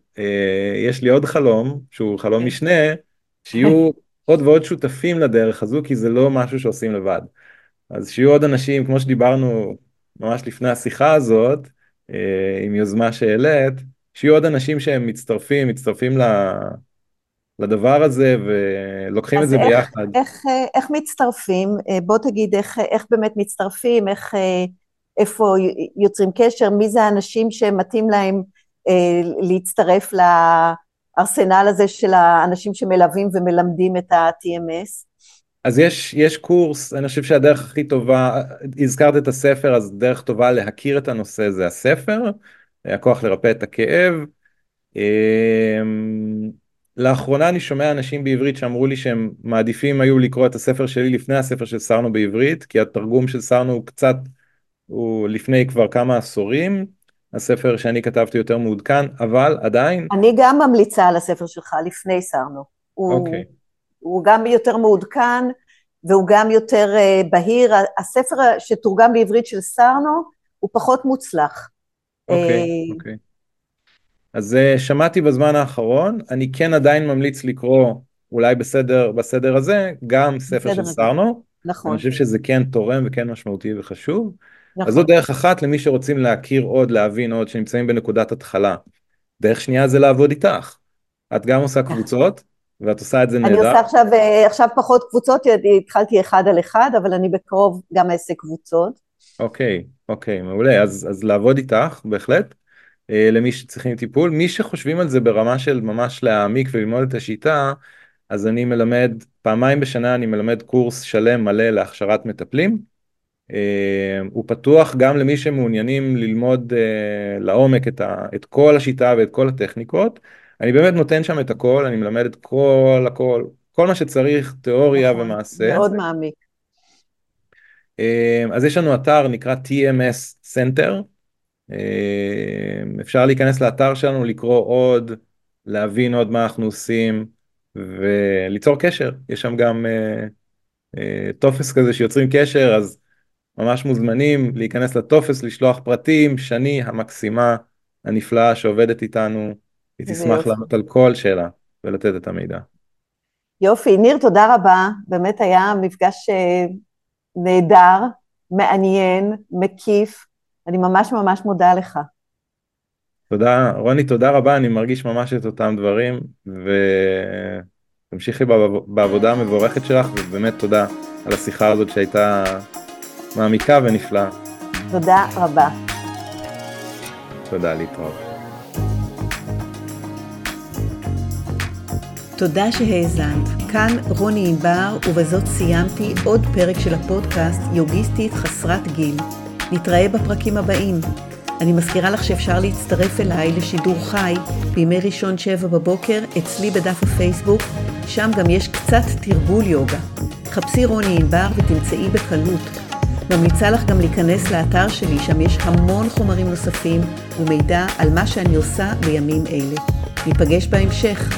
יש לי עוד חלום, שהוא חלום כן. משנה, שיהיו עוד ועוד שותפים לדרך הזו, כי זה לא משהו שעושים לבד. אז שיהיו עוד אנשים, כמו שדיברנו ממש לפני השיחה הזאת, אה, עם יוזמה שהעלית, שיהיו עוד אנשים שהם מצטרפים, מצטרפים לדבר הזה ולוקחים את זה איך, ביחד. איך, איך מצטרפים? אה, בוא תגיד איך, איך באמת מצטרפים, איך, אה, איפה יוצרים קשר, מי זה האנשים שמתאים להם להצטרף הארסנל הזה של האנשים שמלווים ומלמדים את ה-TMS? אז יש, יש קורס, אני חושב שהדרך הכי טובה, הזכרת את הספר, אז דרך טובה להכיר את הנושא זה הספר, הכוח לרפא את הכאב. אמ, לאחרונה אני שומע אנשים בעברית שאמרו לי שהם מעדיפים היו לקרוא את הספר שלי לפני הספר של סרנו בעברית, כי התרגום של סרנו הוא קצת, הוא לפני כבר כמה עשורים, הספר שאני כתבתי יותר מעודכן, אבל עדיין... אני גם ממליצה על הספר שלך לפני סרנו. אוקיי. Okay. הוא גם יותר מעודכן והוא גם יותר uh, בהיר. הספר שתורגם בעברית של סרנו הוא פחות מוצלח. אוקיי, okay, אוקיי. Okay. אז uh, שמעתי בזמן האחרון, אני כן עדיין ממליץ לקרוא, אולי בסדר, בסדר הזה, גם ספר של סרנו. נכון. אני חושב שזה כן תורם וכן משמעותי וחשוב. נכון. אז זו דרך אחת למי שרוצים להכיר עוד, להבין עוד, שנמצאים בנקודת התחלה. דרך שנייה זה לעבוד איתך. את גם עושה קבוצות, ואת עושה את זה נהדר. אני עושה עכשיו, אה, עכשיו פחות קבוצות, התחלתי אחד על אחד, אבל אני בקרוב גם אעשה קבוצות. אוקיי, אוקיי, מעולה. אז, אז לעבוד איתך, בהחלט. אה, למי שצריכים טיפול. מי שחושבים על זה ברמה של ממש להעמיק וללמוד את השיטה, אז אני מלמד, פעמיים בשנה אני מלמד קורס שלם מלא להכשרת מטפלים. אה, הוא פתוח גם למי שמעוניינים ללמוד אה, לעומק את, ה, את כל השיטה ואת כל הטכניקות. אני באמת נותן שם את הכל, אני מלמד את כל הכל, כל מה שצריך, תיאוריה נכון, ומעשה. מאוד מעמיק. אה, אז יש לנו אתר נקרא TMS Center, אפשר להיכנס לאתר שלנו, לקרוא עוד, להבין עוד מה אנחנו עושים וליצור קשר, יש שם גם טופס כזה שיוצרים קשר, אז ממש מוזמנים להיכנס לטופס, לשלוח פרטים, שני המקסימה הנפלאה שעובדת איתנו, היא תשמח לענות על כל שאלה ולתת את המידע. יופי, ניר, תודה רבה, באמת היה מפגש אה, נהדר, מעניין, מקיף, אני ממש ממש מודה לך. תודה, רוני, תודה רבה, אני מרגיש ממש את אותם דברים, ותמשיכי בעבודה המבורכת שלך, ובאמת תודה על השיחה הזאת שהייתה מעמיקה ונפלאה. תודה רבה. תודה, להתראות. תודה שהאזנת. כאן רוני ענבר, ובזאת סיימתי עוד פרק של הפודקאסט יוגיסטית חסרת גיל. נתראה בפרקים הבאים. אני מזכירה לך שאפשר להצטרף אליי לשידור חי בימי ראשון שבע בבוקר אצלי בדף הפייסבוק, שם גם יש קצת תרגול יוגה. חפשי רוני ענבר ותמצאי בקלות. ממליצה לך גם להיכנס לאתר שלי, שם יש המון חומרים נוספים ומידע על מה שאני עושה בימים אלה. ניפגש בהמשך.